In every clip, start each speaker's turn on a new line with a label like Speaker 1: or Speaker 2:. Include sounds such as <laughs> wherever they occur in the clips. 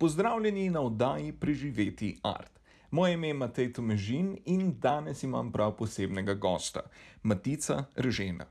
Speaker 1: Pozdravljeni na oddaji Preživeti art. Moje ime je Matej Tomežin in danes imam prav posebnega gosta, Matica Režena.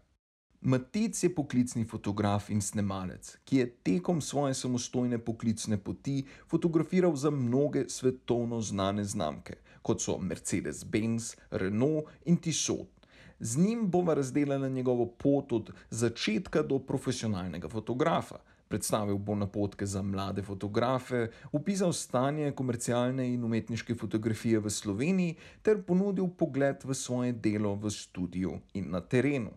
Speaker 1: Matic je poklicni fotograf in snemalec, ki je tekom svoje samostojne poklicne poti fotografiral za mnoge svetovno znane znamke, kot so Mercedes-Benz, Renault in Tissot. Z njim bomo razdelili njegovo pot od začetka do profesionalnega fotografa. Predstavil bo napotke za mlade fotografe, opisal stanje komercialne in umetniške fotografije v Sloveniji ter ponudil pogled v svoje delo v studiu in na terenu.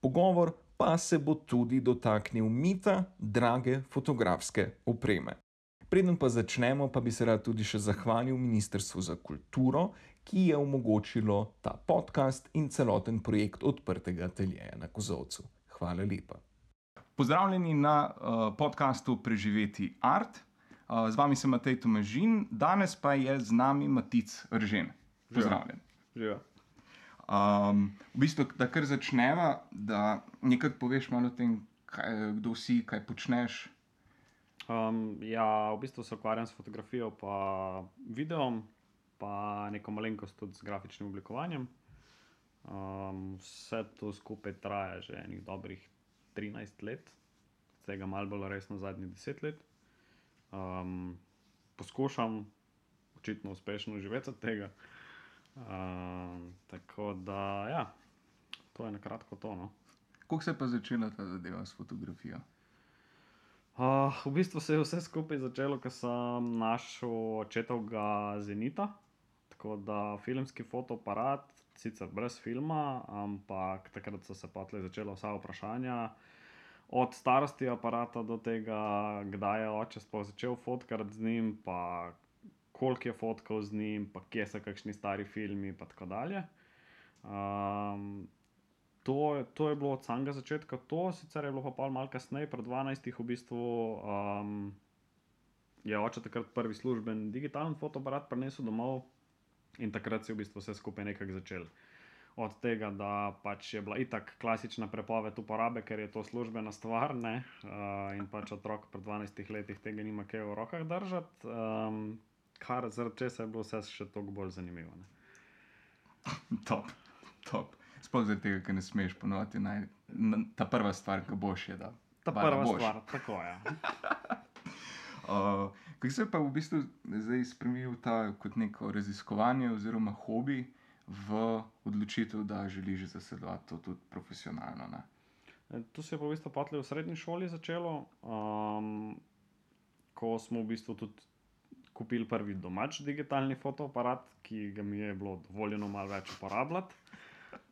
Speaker 1: Pogovor pa se bo tudi dotaknil mita drage fotografske opreme. Preden pa začnemo, pa bi se rad tudi še zahvalil Ministrstvu za kulturo, ki je omogočilo ta podcast in celoten projekt odprtega ateljeja na Kozovcu. Hvala lepa. Pozdravljeni na uh, podkastu Preživeti art. Uh, z vami sem Matej Tomežin, danes pa je z nami Matic Ržen. Pozdravljen.
Speaker 2: Živijo.
Speaker 1: Um, v bistvu, da kar začneva, da nekaj poveš malo o tem, kaj, kdo si, kaj počneš.
Speaker 2: Um, ja, v bistvu se ukvarjam s fotografijo, pa videom, pa neko malenkost tudi z grafičnim oblikovanjem. Um, vse to skupaj traja že nekaj dobrih 13 let, tega malo bolj resno zadnjih 10 let. Um, poskušam, očitno uspešno živeti od tega. Um, tako da, ja, to je na kratko to. No.
Speaker 1: Kako se je pa začela ta zadeva s fotografijo?
Speaker 2: Uh, v bistvu se je vse skupaj začelo, ko sem našel očetovega Zenita. Tako da filmski fotoaparat, sicer brez filma, ampak takrat so se potlej začela vsa vprašanja. Od starosti aparata do tega, kdaj je oče začel fotkati z njim, pa koliko je fotkal z njim, pa kje so kakšni stari filmi, in tako dalje. Um, to, to je bilo od samega začetka, to sicer je bilo pa malo kasneje, pred 12. v bistvu. Um, je oče takrat prvi služben digitalen fotoaparat prinesel domov in takrat si v bistvu vse skupaj nekako začel. Od tega, da pač je bila itak klasična prepoved uporabe, ker je to službena stvar, ne? uh, in pač otrok pred 12 leti tega nima kaj v rokah držati, um, kar zaradi česa je bilo vse še toliko bolj zanimivo. Ne? <laughs>
Speaker 1: Top, top. Sploh zaradi tega, ker ne smeš ponoviti. Naj, na, ta prva stvar, ki boš je da.
Speaker 2: Ta prva boš. stvar, tako <laughs> je.
Speaker 1: uh, Kaj se je pa v bistvu zdaj spremenil ta kot neko raziskovanje oziroma hobi v odločitev, da želiš zasedovati to tudi profesionalno? Ne?
Speaker 2: E, to se je pa v bistvu v srednji šoli začelo, um, ko smo v bistvu tudi kupili prvi domač digitalni fotoaparat, ki ga mi je bilo dovoljeno malo več uporabljati.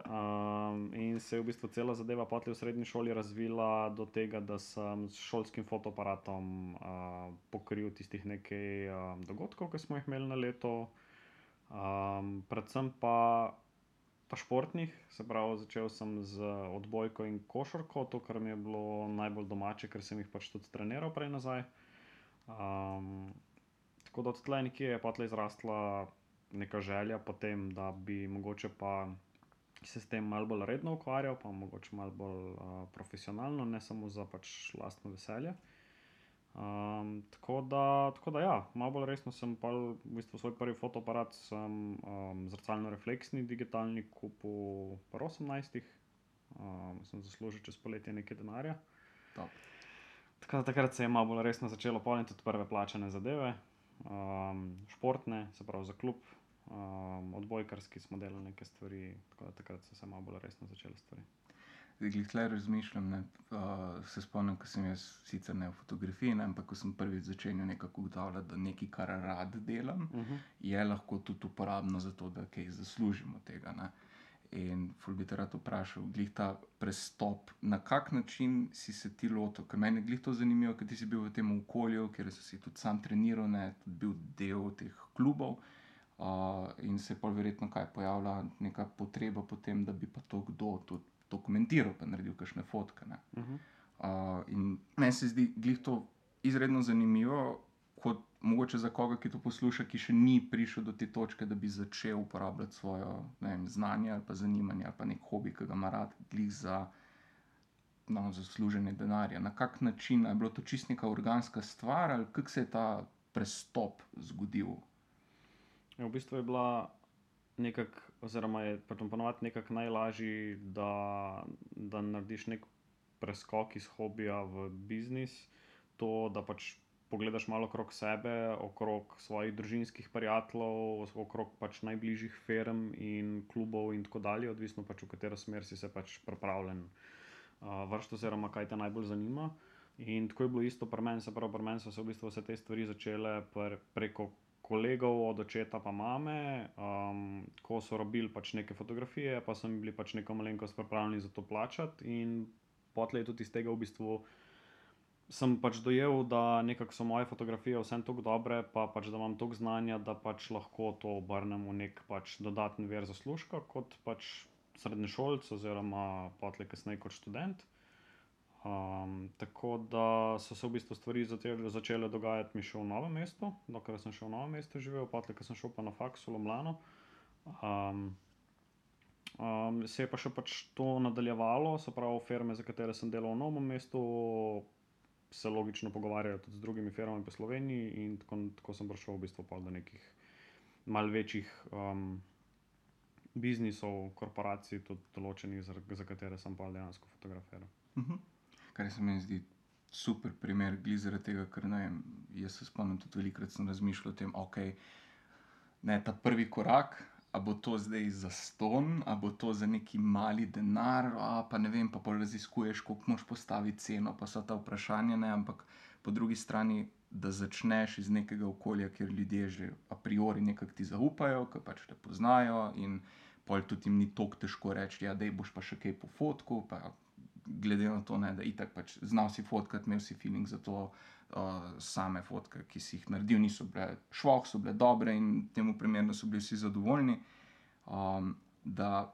Speaker 2: Um, in se je v bistvu cela zadeva potli v srednji šoli razvila do tega, da sem s šolskim fotoaparatom uh, pokril tistih nekaj um, dogodkov, ki smo jih imeli na leto, um, predvsem pa, pa športnih, se pravi, začel sem z odbojko in košarko, to, kar mi je bilo najbolj domače, ker sem jih pač tudi treniral prej nazaj. Um, tako da od tle nekje je potli izrasla neka želja potem, da bi mogoče pa se s tem malo bolj redno ukvarjal, pa mogoče malo bolj uh, profesionalno, ne samo za pač lastno veselje. Um, tako, da, tako da, ja, malo bolj resno sem pa v bistvu svoj prvi fotoaparat, sem um, zrcalno-refleksni digitalni kupil po 18. Um, sem zaslužil čez poletje nekaj denarja. Tako da takrat se je malo bolj resno začelo polniti tudi prve plačene zadeve, um, športne, se pravi za klub, um, odbojkarski smo delali nekaj stvari, tako da takrat so se malo bolj resno začele stvari.
Speaker 1: Zdaj, tle razmišljam, ne, uh, se spomnim, ko sem jaz sicer ne v fotografiji, ne, ampak ko sem prvič začel nekako ugotavljati, da nekaj, kar rad delam, uh
Speaker 2: Mhm.
Speaker 1: -huh. je lahko tudi uporabno za to, da kaj zaslužimo tega. Ne. In ful bi te rad vprašal, glih ta prestop, na kak način si se ti lotil, ker meni je glih to zanimivo, ker ti si bil v tem okolju, kjer si tudi sam treniral, ne, tudi bil del teh klubov. Uh, in se je pa verjetno kaj pojavila neka potreba po tem, da bi pa to kdo tudi dokumentiral, pa naredil kakšne fotke. ne.
Speaker 2: Uh -huh.
Speaker 1: Uh, in meni se zdi glih to izredno zanimivo, kot mogoče za koga, ki to posluša, ki še ni prišel do te točke, da bi začel uporabljati svoje vem, znanje ali pa zanimanje ali pa nek hobi, ki ga ima rad, glih za. No, za služenje denarja. Na kak način je bilo to čist neka organska stvar, ali kako se je ta prestop zgodil?
Speaker 2: Ja, v bistvu je bila nekako, oziroma je ponovadi nekako najlažje, da, da narediš nek preskok iz hobija v biznis. To, da pač pogledaš malo okrog sebe, okrog svojih družinskih prijateljev, okrog pač najbližjih firm in klubov, in tako dalje, odvisno pač v katero smer si se pač pripravljen uh, vršiti, oziroma kaj te najbolj zanima. In tako je bilo isto pri meni, se pravi, pri meni so se v bistvu vse te stvari začele pr preko kolegov, od očeta pa mame, um, ko so robili pač neke fotografije, pa so mi bili pač neko malenkost pripravljeni za to plačati. In potlej tudi iz tega v bistvu. Sem pač dojel, da nekako so moje fotografije vsem tako dobre, pa pač da imam toliko znanja, da pač lahko to obrnem v nek pač dodaten ver zaslužka, kot pač srednješolc, oziroma potlej kasneje kot študent. Um, tako da so se v bistvu stvari začele dogajati mi še v novem mestu, dokler sem še v novem mestu živel, potlej, ko sem šel pa na faks v Ljubljano. Um, um, se je pa še pač to nadaljevalo, se pravi, firme, za katere sem delal v novem mestu, se logično pogovarjajo tudi z drugimi firmami po Sloveniji, in tako, tako sem prišel v bistvu do nekih mal večjih um, biznisov, korporacij, tudi določenih, za, za katere sem pa dejansko fotografiral.
Speaker 1: Uh -huh kar se mi zdi super primer, glede zaradi tega, ker ne vem. Jaz se spomnim tudi velikrat sem razmišljal o tem, ok, ne ta prvi korak. A bo to zdaj za ston, a bo to za neki mali denar, a pa ne vem, pa pa raziskuješ, koliko moš postaviti ceno, pa so ta vprašanja. Ne? Ampak po drugi strani, da začneš iz nekega okolja, kjer ljudje že a priori nekako ti zaupajo, ki pač te poznajo, in pol tudi jim ni tako težko reči, ja, da boš pa še kaj po fotku, pa glede na to, ne, da itak pač znal si fotkati, imel si feeling za to, uh, same fotke, ki si jih naredil, niso bile švoh, so bile dobre in temu primerno so bili vsi zadovoljni. Um, da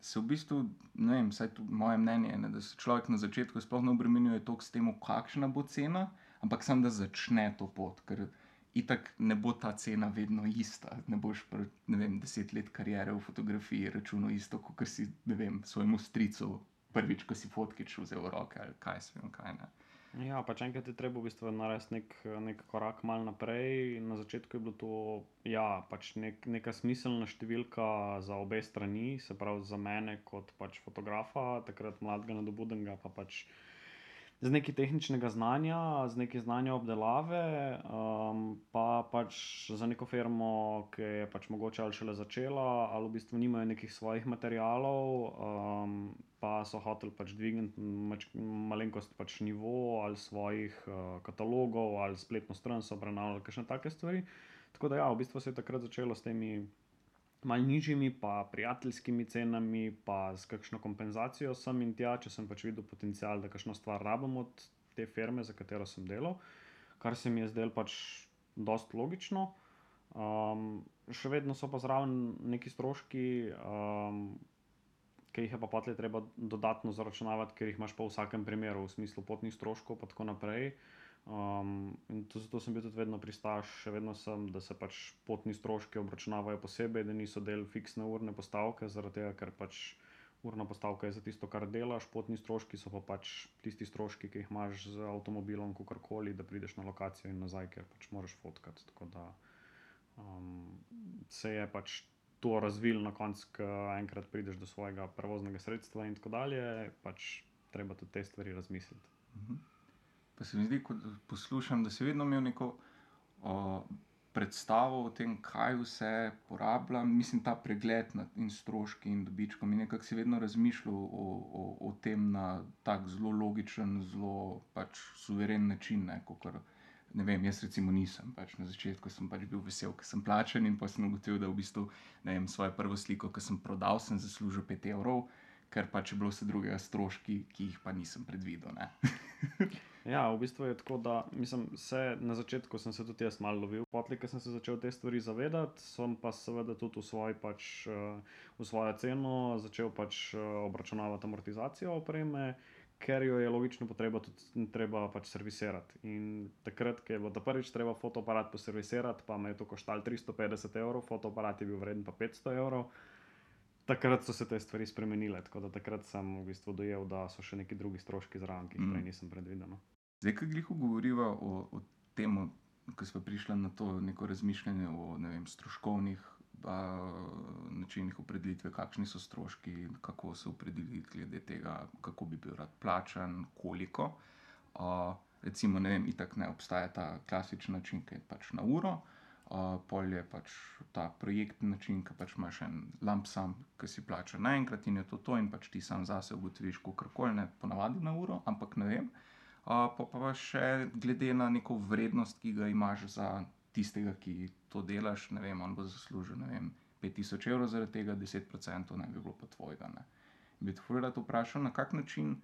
Speaker 1: se v bistvu, ne vem, vsaj moje mnenje, ne, da se človek na začetku sploh ne obremenjuje toliko s tem, kakšna bo cena, ampak samo da začne to pot. Ker Itak ne bo ta cena vedno ista. Ne boš pr, ne vem, deset let karijere v fotografiji računal isto, kot si vem, svojemu stricu prvič, ko si fotkič vzel v roke ali kaj se vem, kaj ne.
Speaker 2: Ja, pač enkrat je treba v bistvu narediti nek, nek korak mal naprej. Na začetku je bilo to ja, pač nek, neka smiselna številka za obe strani, se pravi za mene kot pač fotografa, takrat mladega, nadobudnega, pa pač z nekaj tehničnega znanja, z nekaj znanja obdelave, um, pa pač za neko firmo, ki je pač mogoče ali šele začela, ali v bistvu nimajo nekih svojih materialov, um, pa so hoteli pač dvigniti malenkost pač nivo ali svojih uh, katalogov ali spletno stran, so obravnavali kakšne take stvari. Tako da ja, v bistvu se je takrat začelo s temi malo nižjimi, pa prijateljskimi cenami, pa s kakšno kompenzacijo sem in tja, če sem pač videl potencial, da kakšno stvar rabim od te firme, za katero sem delal, kar se mi je zdelo pač dost logično. Um, še vedno so pa zraven neki stroški, um, ki jih je pa potlej treba dodatno zaračunavati, ker jih imaš pa v vsakem primeru, v smislu potnih stroškov in tako naprej. Um, in to, zato sem bil tudi vedno pristaš, še vedno sem, da se pač potni stroški obračunavajo posebej, da niso del fiksne urne postavke, zaradi tega, ker pač urna postavka je za tisto, kar delaš, potni stroški so pa pač tisti stroški, ki jih imaš z avtomobilom, kakorkoli, da prideš na lokacijo in nazaj, ker pač moraš fotkati. Tako da um, se je pač to razvil na koncu, ko enkrat prideš do svojega prevoznega sredstva in tako dalje, pač treba tudi te stvari razmisliti.
Speaker 1: Mhm. Pa se mi zdi, ko poslušam, da si vedno imel neko o, predstavo o tem, kaj vse porabljam, mislim, ta pregled nad in stroški in dobičkom. In nekako si vedno razmišljal o, o, o tem na tak zelo logičen, zelo pač suveren način. Ne, kokor, ne vem, jaz recimo nisem. Pač na začetku sem pač bil vesel, ker sem plačen in pa sem ugotovil, da v bistvu vem, svojo prvo sliko, ki sem prodal, sem zaslužil 5 evrov. Ker pač je bilo vse druge stroški, ki jih pa nisem predvidel. <laughs>
Speaker 2: Ja, v bistvu je tako, da mislim, se, na začetku sem se tudi jaz malo lovil, potlej, ker sem se začel te stvari zavedati, sem pa seveda tudi v, svoj, pač, uh, v svojo ceno začel pač, uh, obračunavati amortizacijo opreme, ker jo je logično potreba tudi treba pač servisirati. In takrat, ko je bilo prvič treba fotoaparat poservisirati, pa me je to koštalo 350 evrov, fotoaparat je bil vreden pa 500 evrov. Takrat so se te stvari spremenile, tako da takrat sem v bistvu dojel, da so še neki drugi stroški zraven, ki jih mm. prej nisem predvidel.
Speaker 1: Zdaj, ki jih govorimo o, o tem, ko smo prišli na to neko razmišljanje o ne vem, stroškovnih a, načinih opredelitve, kakšni so stroški, kako se opredeliti glede tega, kako bi bil rad plačan, koliko. A, recimo, ne vem, itak ne obstaja ta klasičen način, ki je pač na uro. Uh, pol je pač ta projektni način, ki pač imaš en lump sum, ki si plača naenkrat in je to to, in pač ti sam zase ugotoviš, kako koli ne, ponavadi na uro, ampak ne vem. Uh, pa pa še glede na neko vrednost, ki ga imaš za tistega, ki to delaš, ne vem, on bo zaslužil, ne vem, 5000 evrov zaradi tega, 10% naj bi bilo pa tvojega. Ne. Bi te rad vprašal, na kak način,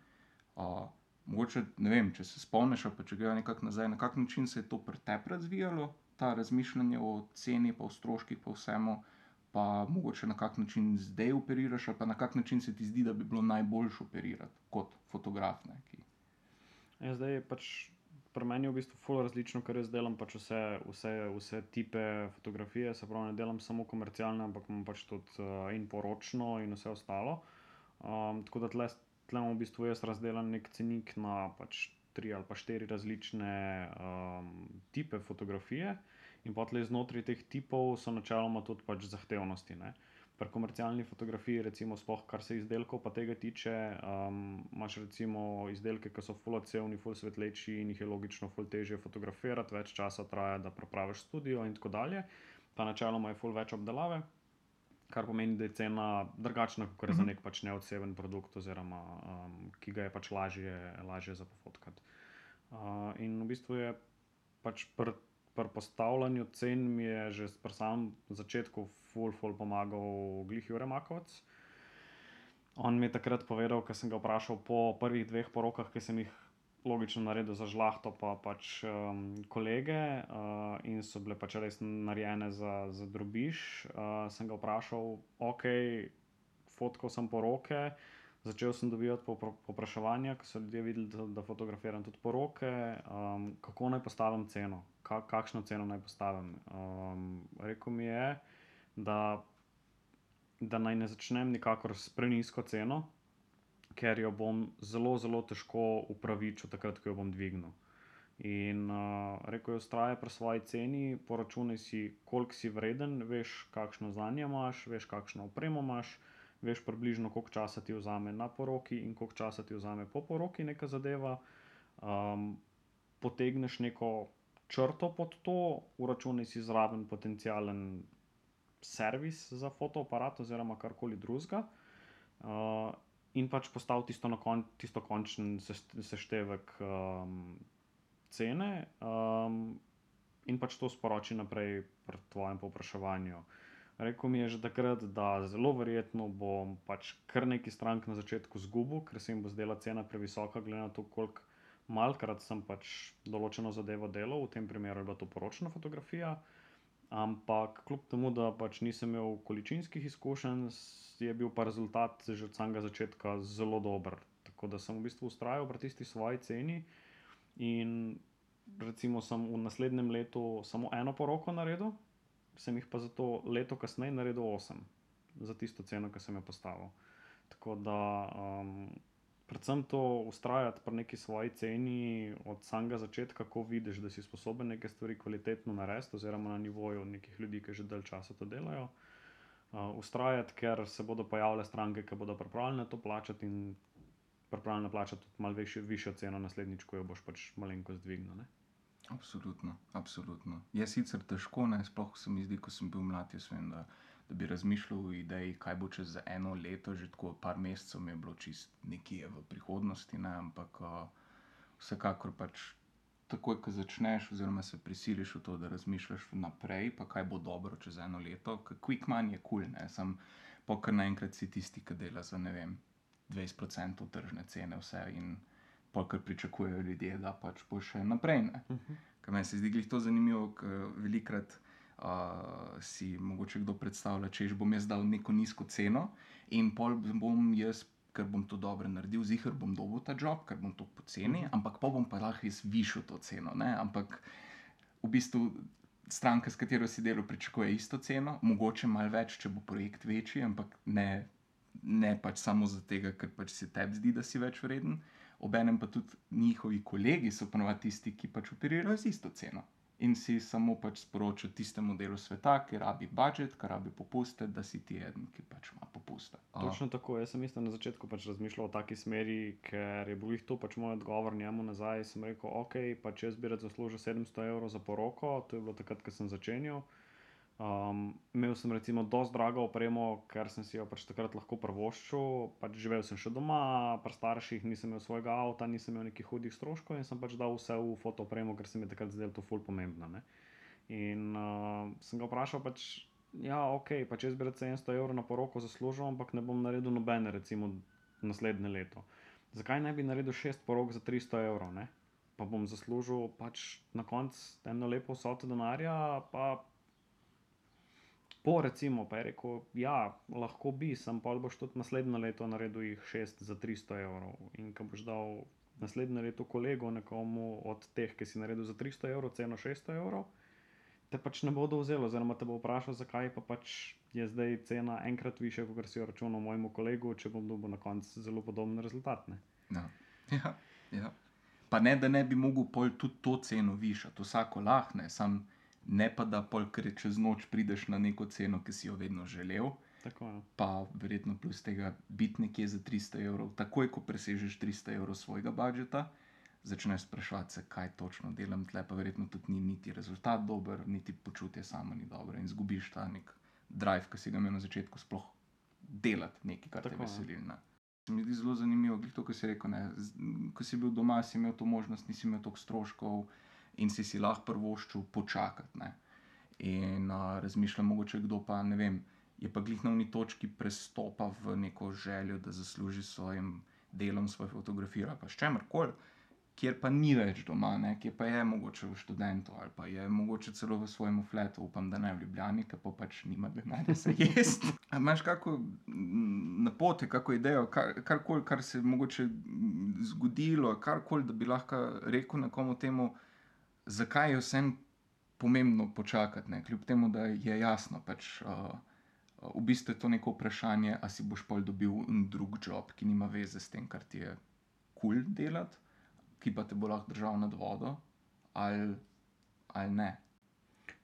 Speaker 1: uh, mogoče ne vem, če se spomniš, pa če gre nekako nazaj, na kak način se je to pri tebi razvijalo, ta razmišljanje o ceni, pa o stroških, pa vsemu, pa mogoče na kak način zdaj operiraš, pa na kak način se ti zdi, da bi bilo najboljše operirati kot fotograf. Ne, ki...
Speaker 2: ja, zdaj je pač pri meni v bistvu zelo različno, ker jaz delam pač vse, vse, vse type fotografije, se pravi, ne delam samo komercialne, ampak imam pač tudi uh, in poročno in vse ostalo. Um, tako da tle, tle imam v bistvu jaz razdeljen nek cenik na pač tri ali pa štiri različne um, type fotografije, in potlej znotraj teh tipov so načeloma tudi pač zahtevnosti. Ne? Pri komercialni fotografiji, recimo, spoh, kar se izdelkov pa tega tiče, um, imaš recimo izdelke, ki so fulacevni, ful svetleči in jih je logično ful težje fotografirati, več časa traja, da prepraviš studio in tako dalje. Pa načeloma je ful več obdelave, kar pomeni, da je cena drugačna, kot je za mhm. nek pač neodseben produkt, oziroma um, ki ga je pač lažje, lažje za pofotkati. Uh, in v bistvu je pač pri pri postavljanju cen mi je že pri samem začetku ful, ful pomagal Glih Jure Makovec. On mi je takrat povedal, ker sem ga vprašal po prvih dveh porokah, ki sem jih logično naredil za žlahto, pa pač um, kolege uh, in so bile pač res narejene za, za drobiš. Uh, sem ga vprašal, ok, fotkal sem poroke. Začel sem dobivati popraševanja, ko so ljudje videli, da, da fotografiram tudi poroke, um, kako naj postavim ceno, ka, kakšno ceno naj postavim. Um, rekel mi je, da, da naj ne začnem nikakor s prenisko ceno, ker jo bom zelo, zelo težko upravičil, takrat, ko jo bom dvignil. In uh, rekel je, ustraja pri svoji ceni, poračunaj si, koliko si vreden, veš, kakšno znanje imaš, veš, kakšno opremo imaš veš približno, koliko časa ti vzame na poroki in koliko časa ti vzame po poroki neka zadeva. Um, potegneš neko črto pod to, uračunaj si zraven potencijalen servis za fotoaparat oziroma karkoli drugega. Uh, in pač postavi tisto, kon, tisto končni seštevek um, cene, um, in pač to sporoči naprej pri tvojem povpraševanju. Rekl mi je že takrat, da zelo verjetno bom pač kar nekaj strank na začetku zgubil, ker se jim bo zdela cena previsoka, glede na to, koliko malkrat sem pač določeno zadevo delal, v tem primeru je bila to poročna fotografija. Ampak kljub temu, da pač nisem imel količinskih izkušenj, je bil pa rezultat že od samega začetka zelo dober. Tako da sem v bistvu ustrajal pri tisti svoji ceni in recimo sem v naslednjem letu samo eno poroko naredil sem jih pa za to leto kasneje naredil 8, za tisto ceno, ki sem jo postavil. Tako da, um, predvsem to ustrajati pri neki svoji ceni od samega začetka, ko vidiš, da si sposoben neke stvari kvalitetno narediti, oziroma na nivoju nekih ljudi, ki že dalj časa to delajo. Uh, ustrajati, ker se bodo pojavile stranke, ki bodo pripravljene to plačati in pripravljene plačati tudi malo višjo ceno naslednjič, ko jo boš pač malenkost dvignil.
Speaker 1: Absolutno, absolutno. Je sicer težko, ne, sploh se mi zdi, ko sem bil mlad, vem, da, da bi razmišljal o ideji, kaj bo čez eno leto, že tako par mesecev je bilo čist nekje v prihodnosti, ne, ampak uh, vsekakor pač takoj, ko začneš, oziroma se prisiliš v to, da razmišljaš naprej, pa kaj bo dobro čez eno leto, ker quick man je kul, cool, ne, sem pokar naenkrat si tisti, ki dela za ne vem, 20% tržne cene, vse in pa kar pričakujejo ljudje, da pač bo še naprej. Uh mhm. -huh. Kaj meni se zdi, da je to zanimivo, ker velikrat uh, si mogoče kdo predstavlja, če bom jaz dal neko nizko ceno in pol bom jaz. Ker bom to dobro naredil, zihar bom dobil ta job, ker bom to poceni, mhm. ampak pa bom pa lahko jaz višjo to ceno. Ne? Ampak v bistvu stranka, s katero si delo, pričakuje isto ceno, mogoče malo več, če bo projekt večji, ampak ne, ne pač samo zato, ker pač se tebi zdi, da si več vreden. Obenem pa tudi njihovi kolegi so ponovadi tisti, ki pač operirajo z isto ceno. In si samo pač sporočil tistemu delu sveta, ki rabi budžet, ki rabi popuste, da si ti eden, ki pač ima popuste. A,
Speaker 2: Točno tako. Jaz sem isto na začetku pač razmišljal o taki smeri, ker je bil jih to pač moj odgovor njemu nazaj. Sem rekel, ok, pač jaz bi rad zaslužil 700 evrov za poroko, to je bilo takrat, ko sem začenjal. Um, imel sem recimo dosti drago opremo, ker sem si jo pač takrat lahko prvoščil. Pač živel sem še doma, pri starših nisem imel svojega avta, nisem imel nekih hudih stroškov in sem pač dal vse v fotoopremo, ker se mi je takrat zdelo to ful pomembno. Ne? In uh, sem ga vprašal, pač, ja, ok, pač jaz bi rad 700 evrov na poroko zaslužil, ampak ne bom naredil nobene, recimo naslednje leto. Zakaj ne bi naredil šest porok za 300 evrov, ne? pa bom zaslužil pač na koncu eno lepo vsoto denarja, pa po recimo, pa je rekel, ja, lahko bi, sem pa boš tudi naslednje leto naredil jih šest za 300 evrov. In ko boš dal naslednje leto kolegu nekomu od teh, ki si naredil za 300 evrov, ceno 600 evrov, te pač ne bodo vzeli, oziroma te bo vprašal, zakaj pa pač je zdaj cena enkrat više, kot si jo računal mojemu kolegu, če bom dobil na koncu zelo podoben rezultat. Ne?
Speaker 1: Ja. <laughs> Ja, ja. Pa ne, da ne bi mogel pol tudi to ceno višati, vsako lahne, sam ne pa da pol, ker čez noč prideš na neko ceno, ki si jo vedno želel.
Speaker 2: Tako, ja.
Speaker 1: Pa verjetno plus tega biti nekje za 300 evrov, takoj ko presežeš 300 evrov svojega budžeta, začneš sprašovati se, kaj točno delam, tle pa verjetno tudi ni niti rezultat dober, niti počutje samo ni dobro in zgubiš ta nek drive, ki si ga imel na začetku, sploh delati nekaj, kar te
Speaker 2: Tako, ja.
Speaker 1: veseli. Ne. Se mi zdi zelo zanimivo, to, kar si rekel. Ne. Ko si bil doma, si imel to možnost, nisi imel toliko stroškov in si si lahko prvoščil počakati. Ne. In uh, razmišljam, mogoče kdo pa ne vem, je pa glih na uni točki prestopa v neko željo, da zasluži s svojim delom, svojo fotografijo ali pa s čemer kjer pa ni več doma, ne, kjer pa je mogoče v študentu ali pa je mogoče celo v svojem fletu, upam, da ne v Ljubljani, ker pa pač nima denarja za jesti. A imaš kako mm, napote, kako idejo, kar, karkoli, kar se je mogoče mm, zgodilo, karkoli, da bi lahko rekel nekomu temu, zakaj je vsem pomembno počakati, ne? kljub temu, da je jasno, pač, uh, v bistvu je to neko vprašanje, ali si boš pol dobil drug job, ki nima veze s tem, kar ti je kul cool delati, ki pa te bo lahko držal nad vodo, ali, ali ne.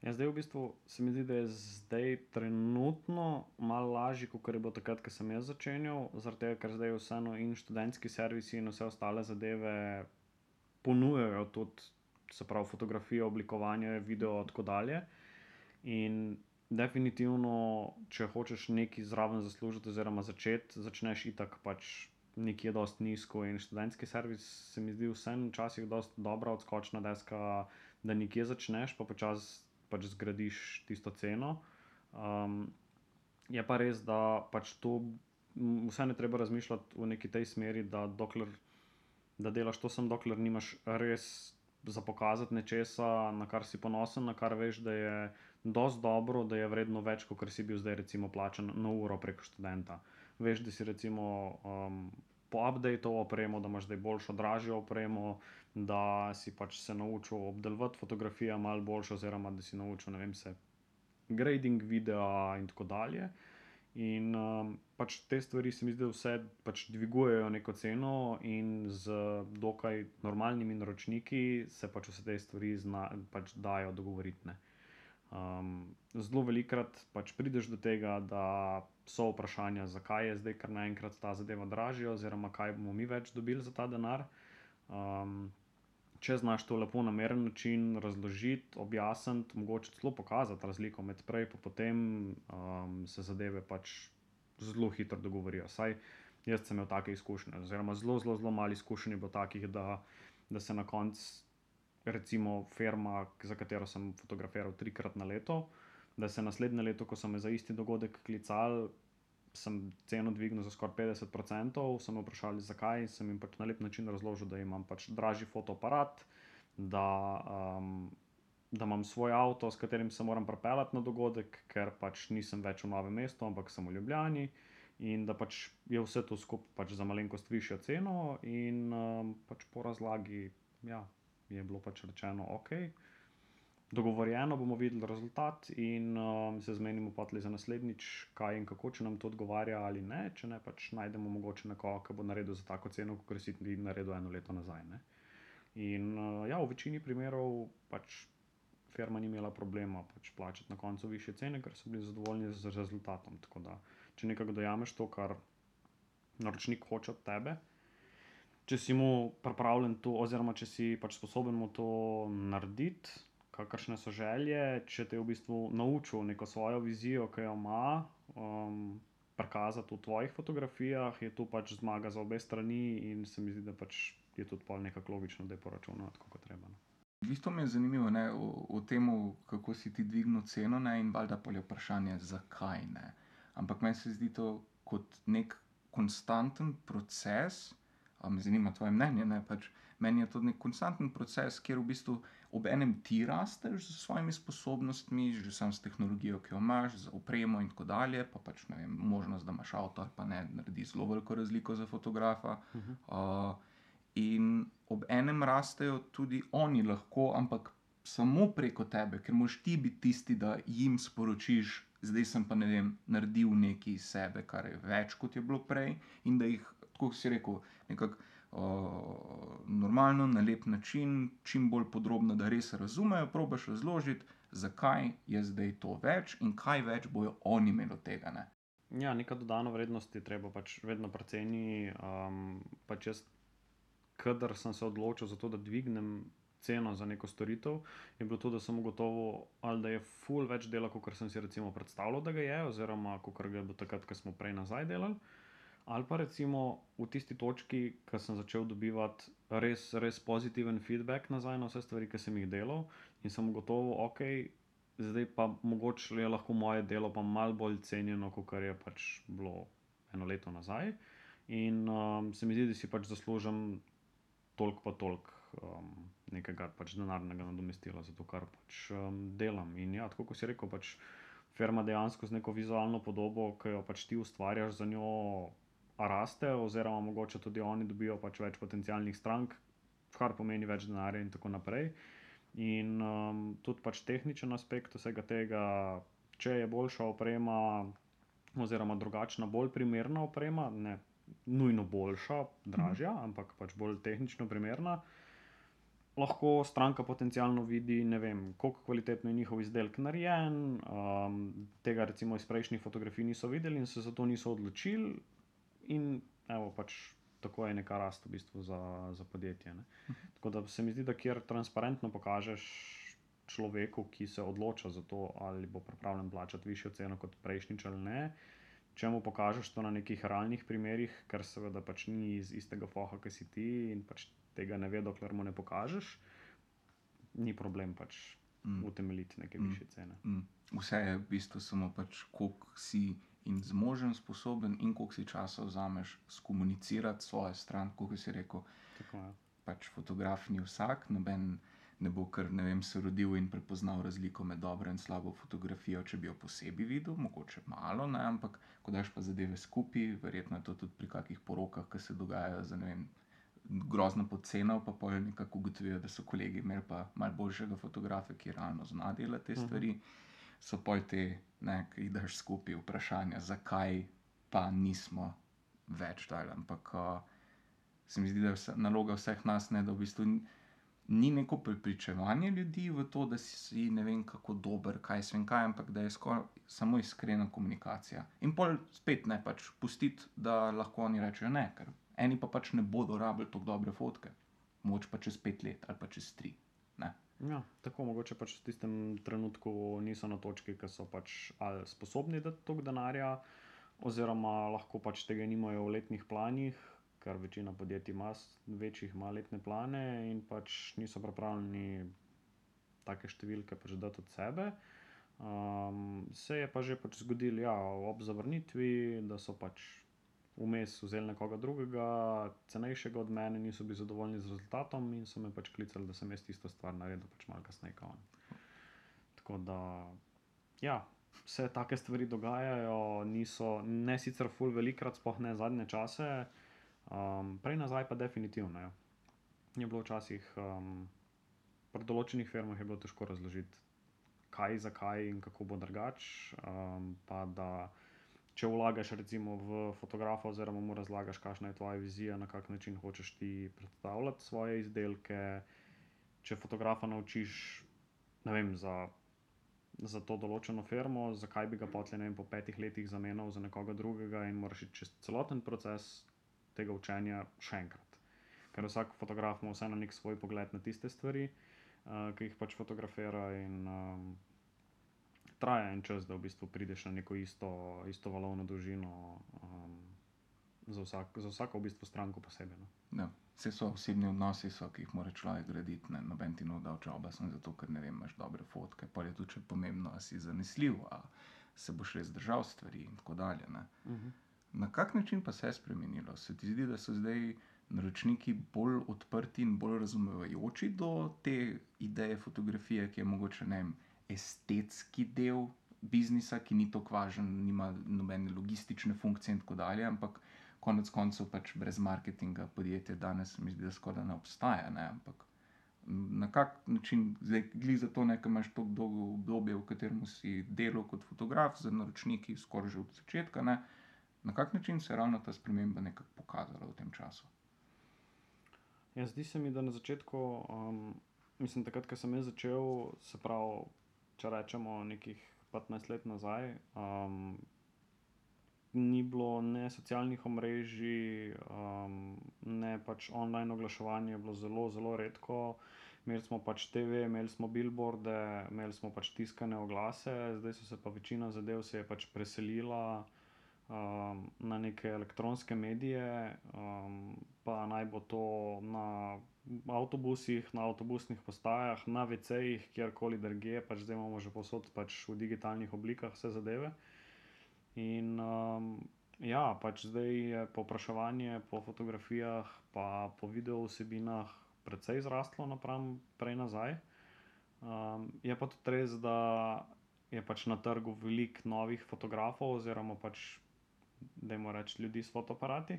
Speaker 2: Ja, zdaj v bistvu se mi zdi, da je zdaj trenutno malo lažje, kot je bilo takrat, ko sem jaz začenjal, zaradi tega, ker zdaj vseeno in študentski servisi in vse ostale zadeve ponujajo tudi, se pravi, fotografijo, oblikovanje, video in tako dalje. In definitivno, če hočeš nekaj zraven zaslužiti, oziroma začeti, začneš itak pač nekje dosti nizko. In študentski servis se mi zdi vsem včasih dosti dobra odskočna deska, da nekje začneš, pa počasi pač zgradiš tisto ceno. Um, je pa res, da pač to vse ne treba razmišljati v neki tej smeri, da dokler da delaš to, sem dokler nimaš res za pokazati nečesa, na kar si ponosen, na kar veš, da je dosti dobro, da je vredno več, kot si bil zdaj, recimo, plačan na uro preko študenta. Veš, da si recimo um, poupdateal opremo, da imaš zdaj boljšo, dražjo opremo, da si pač se naučil obdelovati fotografije malo boljše, oziroma da si naučil, ne vem, se grading videa in tako dalje. In um, pač te stvari se mi zdi, da vse pač dvigujejo neko ceno, in z dokaj normalnimi naročniki se pač vse te stvari zna, pač dajo dogovoriti. ne. Um, zelo velikrat pač prideš do tega, da so vprašanja, zakaj je zdaj kar naenkrat ta zadeva dražja, oziroma kaj bomo mi več dobili za ta denar. Um, če znaš to lepo na meren način razložiti, objasniti, mogoče celo pokazati razliko med prej in potem, um, se zadeve pač zelo hitro dogovorijo. Saj jaz sem imel take izkušnje, oziroma zelo, zelo, zelo malo izkušenj je bilo takih, da, da se na koncu, recimo, firma, za katero sem fotografiral trikrat na leto, da se naslednje leto, ko so me za isti dogodek klicali, sem ceno dvignil za skoraj 50%, so me vprašali, zakaj. Sem jim pač na lep način razložil, da imam pač dražji fotoaparat, da, um, da imam svoj avto, s katerim se moram pripeljati na dogodek, ker pač nisem več v novem mestu, ampak sem v Ljubljani. In da pač je vse to skupaj pač za malenkost višjo ceno, in um, pač po razlagi ja, je bilo pač rečeno, ok, dogovorjeno, bomo videli rezultat in um, se zmenimo potli za naslednjič, kaj in kako, če nam to odgovarja ali ne. Če ne, pač najdemo mogoče nekoga, ki bo naredil za tako ceno, kot si ti naredil eno leto nazaj. Ne? In uh, ja, v večini primerov pač firma ni imela problema pač plačati na koncu više cene, ker so bili zadovoljni z rezultatom. Tako da, če nekako dojameš to, kar naročnik hoče od tebe, če si mu pripravljen to, oziroma če si pač sposoben mu to narediti, kakršne so želje, če te je v bistvu naučil neko svojo vizijo, ki jo ima, um, prikazati v tvojih fotografijah, je to pač zmaga za obe strani, in se mi zdi, da pač je tudi pol nekako logično, da je poračunal tako, kot treba. No.
Speaker 1: Isto mi je zanimivo ne, o, o tem, kako si ti dvignil ceno, ne, in valjda pa je vprašanje, zakaj ne. Ampak meni se zdi to kot nek konstanten proces. A me zanima tvoje mnenje. Ne, pač meni je to nek konstanten proces, kjer v bistvu ob enem ti rasteš z svojimi sposobnostmi, že sam s tehnologijo, ki jo imaš, z opremo in tako dalje, pa pač ne vem, možnost, da imaš avto ali pa ne, naredi zelo veliko razliko za fotografa. Uh -huh. uh, in ob enem rastejo tudi oni lahko, ampak samo preko tebe, ker moš ti biti tisti, da jim sporočiš, zdaj sem pa ne vem, naredil nekaj iz sebe, kar je več kot je bilo prej, in da jih, tako si rekel, nekako normalno, na lep način, čim bolj podrobno, da res razumejo, probiš razložiti, zakaj je zdaj to več in kaj več bojo oni imeli od tega. Ne?
Speaker 2: Ja, neka dodana vrednost je treba pač vedno preceni. Um, pač jaz, kadar sem se odločil za to, da dvignem ceno za neko storitev, je bilo to, da sem ugotovil, ali da je full več dela, kot sem si recimo predstavljal, da ga je, oziroma kot ga je bilo takrat, ko smo prej nazaj delali. Ali pa recimo v tisti točki, ko sem začel dobivati res, res pozitiven feedback nazaj na vse stvari, ki sem jih delal, in sem gotovo, ok, zdaj pa mogoče je lahko moje delo pa malo bolj cenjeno, kot je pač bilo eno leto nazaj. In um, se mi zdi, da si pač zaslužim toliko pa toliko um, nekega pač denarnega nadomestila za to, kar pač um, delam. In ja, tako kot si rekel, pač firma dejansko z neko vizualno podobo, ki jo pač ti ustvarjaš za njo raste, oziroma mogoče tudi oni dobijo pač več potencijalnih strank, kar pomeni več denarja in tako naprej. In um, tudi pač tehničen aspekt vsega tega, če je boljša oprema, oziroma drugačna, bolj primerna oprema, ne nujno boljša, dražja, mhm. ampak pač bolj tehnično primerna. Lahko stranka potencialno vidi, vem, kako kvalitetno je njihov izdelek narejen. Um, tega, recimo, iz prejšnjih fotografij niso videli in se zato niso odločili, in evo, pač tako je neka rast v bistvu za, za podjetje. Ne. Tako da se mi zdi, da kjer transparentno pokažeš človeku, ki se odloča za to, ali bo pripravljen plačati višjo ceno kot prejšnjič ali ne. Če mu pokažeš to na nekih realnih primerih, ker seveda pač ni iz istega foha, ki si ti in pač tega ne ve, dokler mu ne pokažeš, ni problem pač mm. utemeljiti neke mm. više cene.
Speaker 1: Mm. Vse je v bistvu samo pač, koliko si in zmožen, sposoben, in koliko si časa vzameš skomunicirati svojo stran, kot si rekel.
Speaker 2: Tako, ja.
Speaker 1: pač fotograf ni vsak, noben ne bo kar ne vem, se rodil in prepoznal razliko med dobro in slabo fotografijo, če bi jo posebej videl, mogoče malo, ne, ampak ko daš pa zadeve skupaj, verjetno je to tudi pri kakih porokah, ki se dogajajo za ne vem. Grozno poceno, pa pojjo nekako ugotovijo, da so kolegi imeli pa malo boljšega fotografa, ki realno zna delati te mhm. stvari. Uh -huh so poj te, ki jih daš skupaj, vprašanja, zakaj pa nismo več dali. Ampak uh, se mi zdi, da je vse, naloga vseh nas, ne, da v bistvu ni neko prepričevanje ljudi v to, da si ne vem, kako dober, kaj se vem kaj, ampak da je skoraj samo iskrena komunikacija. In pol spet ne pač pustiti, da lahko oni rečejo ne, ker eni pa pač ne bodo rabili tako dobre fotke, moč pa čez pet let ali pa čez tri.
Speaker 2: Ja, tako mogoče pač v tistem trenutku niso na točki, ki so pač ali sposobni dati toliko denarja, oziroma lahko pač tega nimajo v letnih planih, ker večina podjetij ima večjih ima letne plane in pač niso pripravljeni take številke pač dati od sebe. Um, se je pa že pač zgodilo, ja, ob zavrnitvi, da so pač vmes vzeli nekoga drugega, cenejšega od mene, niso bili zadovoljni z rezultatom in so me pač klicali, da sem jaz isto stvar naredil, pač malo kasneje. Tako da, ja, vse take stvari dogajajo, niso ne sicer ful velikrat, spoh ne zadnje čase, um, prej nazaj pa definitivno. Ja. Je bilo včasih, um, pri določenih firmah je bilo težko razložiti, kaj, zakaj in kako bo drugače. Um, pa da če vlagaš recimo v fotografa, oziroma mu razlagaš, kakšna je tvoja vizija, na kak način hočeš ti predstavljati svoje izdelke. Če fotografa naučiš ne vem, za, za to določeno firmo, zakaj bi ga potle, ne vem, po petih letih zamenjal za nekoga drugega in moraš iti čez celoten proces tega učenja še enkrat. Ker vsak fotograf ima vseeno nek svoj pogled na tiste stvari, uh, ki jih pač fotografira in um, traja en čas, da v bistvu prideš na neko isto, isto valovno dolžino. Um, Za, vsak, za vsako v bistvu stranko posebej. No.
Speaker 1: Ja, vse so osebni odnosi, so, ki jih mora človek graditi. Ne, noben ti ne da očoba, samo zato, ker ne vem, imaš dobre fotke. Pa je tudi pomembno, ali si zanesljiv, ali se boš res držal stvari in tako dalje. Uh -huh. Na kak način pa se je spremenilo? Se ti zdi, da so zdaj naročniki bolj odprti in bolj razumevajoči do te ideje fotografije, ki je mogoče ne vem, estetski del biznisa, ki ni tako važen, nima nobene logistične funkcije in tako dalje, ampak konec koncev pač brez marketinga podjetje danes, mi zdi, da skoraj ne obstaja. Ne? Ampak na kak način, zdaj gli za to, da imaš tako dolgo obdobje, v katerem si delal kot fotograf, za naročniki, skoraj že od začetka. Ne? Na kak način se je ravno ta sprememba nekako pokazala v tem času?
Speaker 2: Ja, zdi se mi, da na začetku, um, mislim, takrat, ko sem jaz začel, se pravi, če rečemo nekih 15 let nazaj, um, ni bilo ne socialnih omrežij, um, ne pač online oglaševanje, je bilo zelo, zelo redko. Imeli smo pač TV, imeli smo billboarde, imeli smo pač tiskane oglase, zdaj so se pa večina zadev se pač preselila um, na neke elektronske medije, um, pa naj bo to na avtobusih, na avtobusnih postajah, na VC-jih, kjerkoli drugje, pač zdaj imamo že posod pač v digitalnih oblikah vse zadeve. In um, ja, pač zdaj je povpraševanje po fotografijah, pa po video vsebinah, precej zraslo napram prej nazaj. Um, je pa tudi res, da je pač na trgu veliko novih fotografov, oziroma pač, da jim rečem, ljudi s fotoaparati.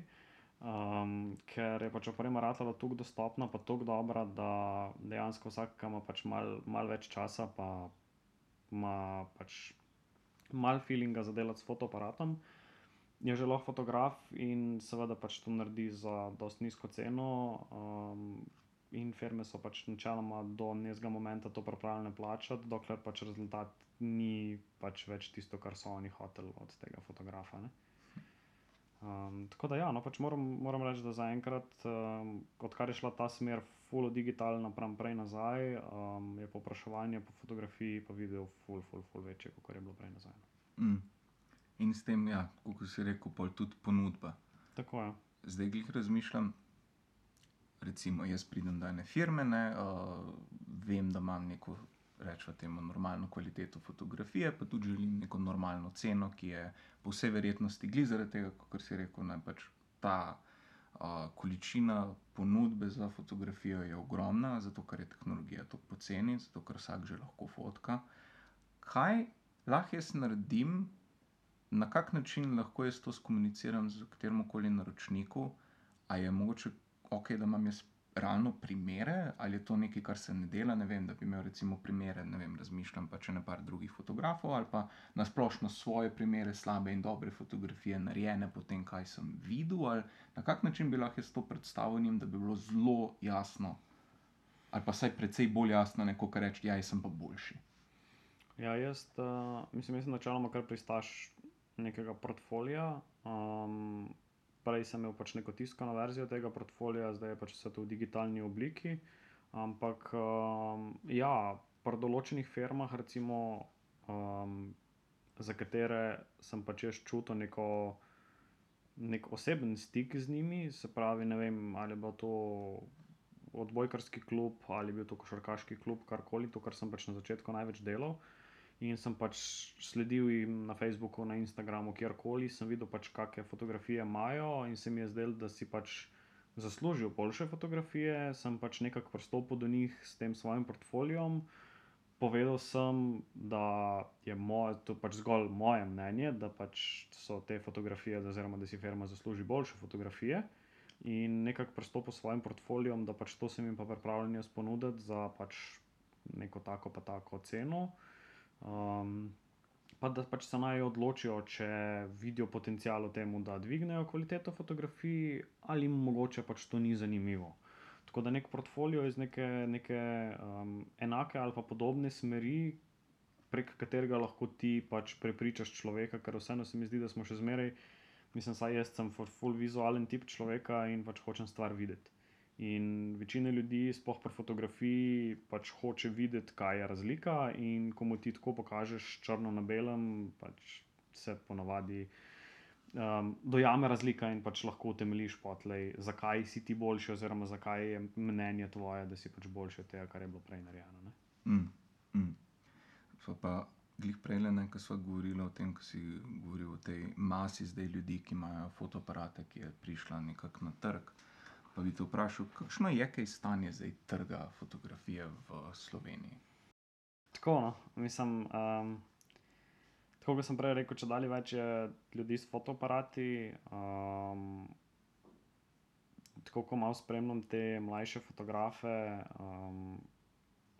Speaker 2: Um, ker je pač oprema ratala tako dostopna, pa tako dobra, da dejansko vsak, ki ima pač malo mal več časa, pa ima pač malo feelinga za delati s fotoaparatom. Je že lahko fotograf in seveda pač to naredi za dosti nizko ceno. Um, in firme so pač načeloma do nekega momento to pripravljene plačati, dokler pač rezultat ni pač več tisto, kar so oni hoteli od tega fotografa. Um, tako da, ja, no, pač moram, moram reči, da zaenkrat, um, odkar je šla ta smer full digital napram prej nazaj, um, je popraševanje po fotografiji pa video full, full, full večje, kot je bilo prej nazaj. No.
Speaker 1: Mm. In s tem, ja, kot si rekel, pol tudi ponudba.
Speaker 2: Tako je.
Speaker 1: Zdaj, glih razmišljam, recimo, jaz pridem do ene firme, ne, uh, vem, da imam neko, rečemo, temu normalno kvaliteto fotografije, pa tudi želim neko normalno ceno, ki je po vsej verjetnosti glih zaradi tega, kot si rekel, da pač ta uh, količina ponudbe za fotografijo je ogromna, zato ker je tehnologija tako poceni, zato ker vsak že lahko fotka. Kaj lahko jaz naredim, na kak način lahko jaz to skomuniciram z katerim koli naročnikom, ali je mogoče ok, da imam jaz realno primere, ali je to nekaj, kar se ne dela. Ne vem, da bi imel recimo primere, ne vem, razmišljam pa če ne par drugih fotografov ali pa nasplošno svoje primere, slabe in dobre fotografije, narejene po tem, kaj sem videl, ali na kak način bi lahko jaz to predstavil njim, da bi bilo zelo jasno. Ali pa vsaj precej bolj jasno, neko kar reči, ja, sem pa boljši.
Speaker 2: Ja, jaz uh, mislim, da sem načeloma kar pristaš nekega portfolija. Um, prej sem imel pač neko tiskano verzijo tega portfolija, zdaj je pač vse to v digitalni obliki. Ampak um, ja, pri določenih firmah, recimo, um, za katere sem pač čutil neko. Nek oseben stik z njimi, se pravi, ne vem, ali je bil to odbojkarski klub ali je bil to košarkaški klub, karkoli, to, kar sem pač na začetku največ delal. Uh, In sem pač sledil jim na Facebooku, na Instagramu, kjerkoli sem videl, pač, kakšne fotografije imajo, in se mi je zdelo, da si pač zaslužijo boljše fotografije. Sem pač nekako pristopil do njih s tem svojim portfoliom. Povedal sem, da je moj, to pač zgolj moje mnenje, da pač so te fotografije, oziroma da si firma zasluži boljše fotografije. In nekako pristopil s svojim portfoliom, da pač to sem jim pa pripravljen jaz ponuditi za pač neko tako pa tako ceno. Um, pa da pač se naj odločijo, če vidijo potencial v tem, da dvignejo kvaliteto fotografij, ali mogoče pač to ni zanimivo. Tako da nek portfolio iz neke, neke um, enake ali pa podobne smeri, prek katerega lahko ti pač prepričaš človeka, ker vseeno se mi zdi, da smo še zmeraj, mislim, saj jaz sem full vizualen tip človeka in pač hočem stvar videti. In večina ljudi, sploh pri fotografiji, pač hoče videti, kaj je razlika. In ko mu ti tako pokažeš črno na belem, pač se ponavadi um, dojame razlika in pač lahko utemeljiš potlej, zakaj si ti boljši, oziroma zakaj je mnenje tvoje, da si pač boljši od tega, kar je bilo prej narejeno.
Speaker 1: Mm, mm. Pa glih prej, ko smo govorili o tem, ko si govoril o tej masi zdaj ljudi, ki imajo fotoaparate, ki je prišla nekako na trg. Pa bi te vprašal, kakšno je kaj stanje zdaj trga fotografije v Sloveniji?
Speaker 2: Tako, no, mislim. Um, tako kot sem prej rekel, če dalje več je ljudi s fotoaparati. Um, tako kot malo spremljam te mlajše fotografe, um,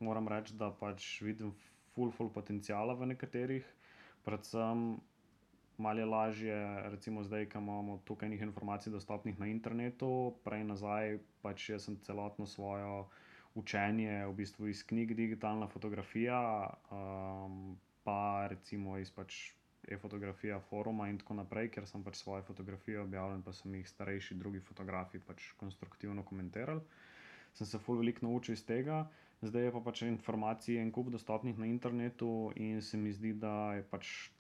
Speaker 2: moram reči, da pač vidim full, full potencijala v nekaterih, predvsem. Malo je lažje, recimo zdaj, ko imamo tukaj nekaj informacij dostopnih na internetu, prej nazaj, pač jaz sem celotno svojo učenje v bistvu iz knjig, digitalna fotografija, um, pa recimo iz pač e-fotografija foruma in tako naprej, ker sem pač svoje fotografije objavljal, pa so mi jih starejši drugi fotografi pač konstruktivno komentirali. Sem se ful veliko naučil iz tega, zdaj je pa pač informacije en kup dostopnih na internetu in se mi zdi, da je pač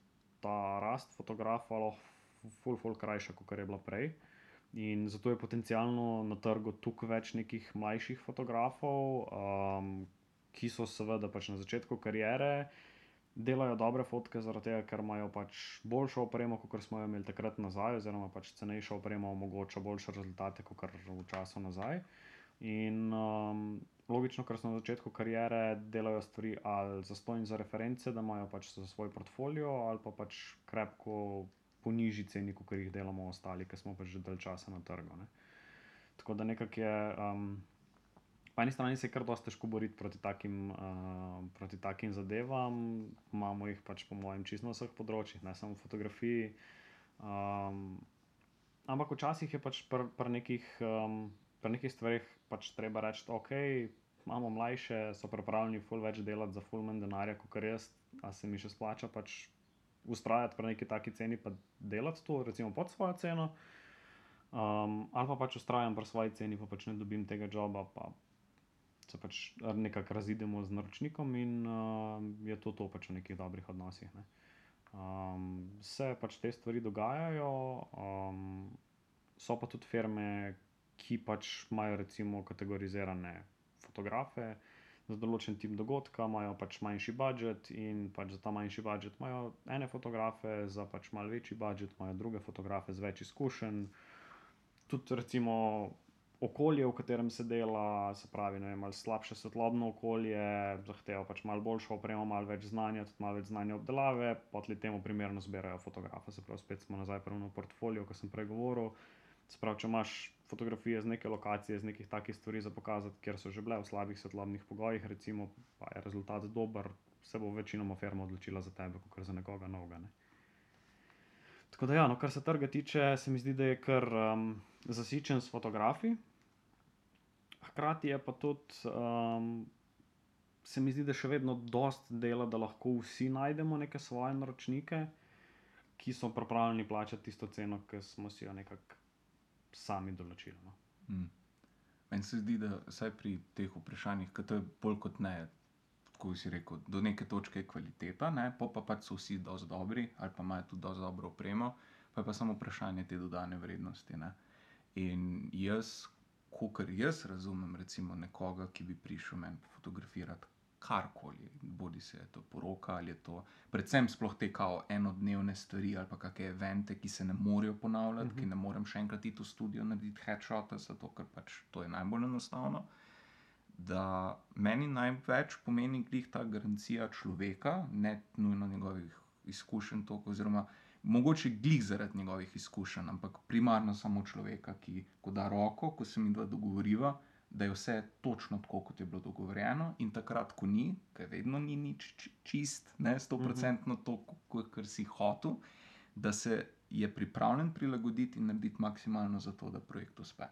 Speaker 2: ta rast fotografa lahko ful, ful krajša, kot je bila prej. In zato je potencialno na trgu tukaj več nekih mlajših fotografov, um, ki so seveda pač na začetku kariere, delajo dobre fotke, zaradi tega, ker imajo pač boljšo opremo, kot smo jo imeli takrat nazaj, oziroma pač cenejša oprema omogoča boljše rezultate, kot v času nazaj. In um, logično, ker so na začetku kariere, delajo stvari ali za stojn za reference, da imajo pač za svoj portfolio, ali pa pač krepko po nižji ceni, kot jih delamo ostali, ki smo pač že dalj časa na trgu. Ne. Tako da nekako je. Um, po eni strani se je kar dosti težko boriti proti takim, uh, proti takim zadevam, imamo jih pač po mojem čisto na vseh področjih, ne samo v fotografiji. Um, ampak včasih je pač pri pr nekih, um, pr nekih stvarih pač treba reči, da okay, imamo mlajše, so pripravljeni ful več delati za ful manj denarja, kot jaz, a se mi še splača pač ustrajati pri neki taki ceni, pa delati to, recimo pod svojo ceno. Um, ali pa pač ustrajam pri svoji ceni, pa pač ne dobim tega joba, pa se pač nekako razidemo z naročnikom in uh, je to, to pač v nekih dobrih odnosih. Ne. Um, se pač te stvari dogajajo, um, so pa tudi firme, ki pač imajo recimo kategorizirane fotografe. Za določen tip dogodka imajo pač manjši budžet, in pač za ta manjši budžet imajo ene fotografe, za pač malce večji budžet imajo druge fotografe z več izkušenj. Tudi, recimo, okolje, v katerem se dela, se pravi, ne, malo slabše svetlobno okolje, zahteva pač malo boljšo opremo, malo več znanja, tudi malo več znanja obdelave, potli temu primerno zbirajo fotografe. Se pravi, spet smo nazaj na portfolio, ki sem prej govoril. Se pravi, če imaš fotografije z neke lokacije, z nekih takih stvari za pokazati, kjer so že bile v slabih svetlobnih pogojih, recimo, pa je rezultat dober, se bo večinoma firma odločila za tebe, kot za nekoga novega. Ne. Tako da, ja, no, kar se trga tiče, se mi zdi, da je kar um, zasičen s fotografi. Hkrati je pa tudi, um, se mi zdi, da še vedno dosti dela, da lahko vsi najdemo neke svoje naročnike, ki so pripravljeni plačati tisto ceno, ki smo si jo nekako sami določili. No.
Speaker 1: Mm. Meni se zdi, da vsaj pri teh vprašanjih, ki to je bolj kot ne. Ko si rekel, do neke točke je kvaliteta, ne? pa pa pač so vsi dosti dobri, ali pa imajo tudi dosti dobro opremo, pa je pa samo vprašanje te dodane vrednosti. Ne? In jaz, kot jaz razumem, recimo nekoga, ki bi prišel meni fotografirati karkoli, bodi se to poroka ali je to, predvsem sploh te kao enodnevne stvari ali pa kakšne evente, ki se ne morejo ponavljati, uh -huh. ki mhm. ne morem še enkrat iti v studio narediti headshot, zato ker pač to je najbolj enostavno. Da meni največ pomeni glih ta garancija človeka, ne nujno njegovih izkušenj, toliko, oziroma mogoče glih zaradi njegovih izkušenj, ampak primarno samo človeka, ki ko da roko, ko se mi dva dogovoriva, da je vse točno tako, kot je bilo dogovorjeno, in takrat, ko ni, ker vedno ni nič čist, ne sto procentno to, kar si hotel, da se je pripravljen prilagoditi in narediti maksimalno za to, da projekt uspe.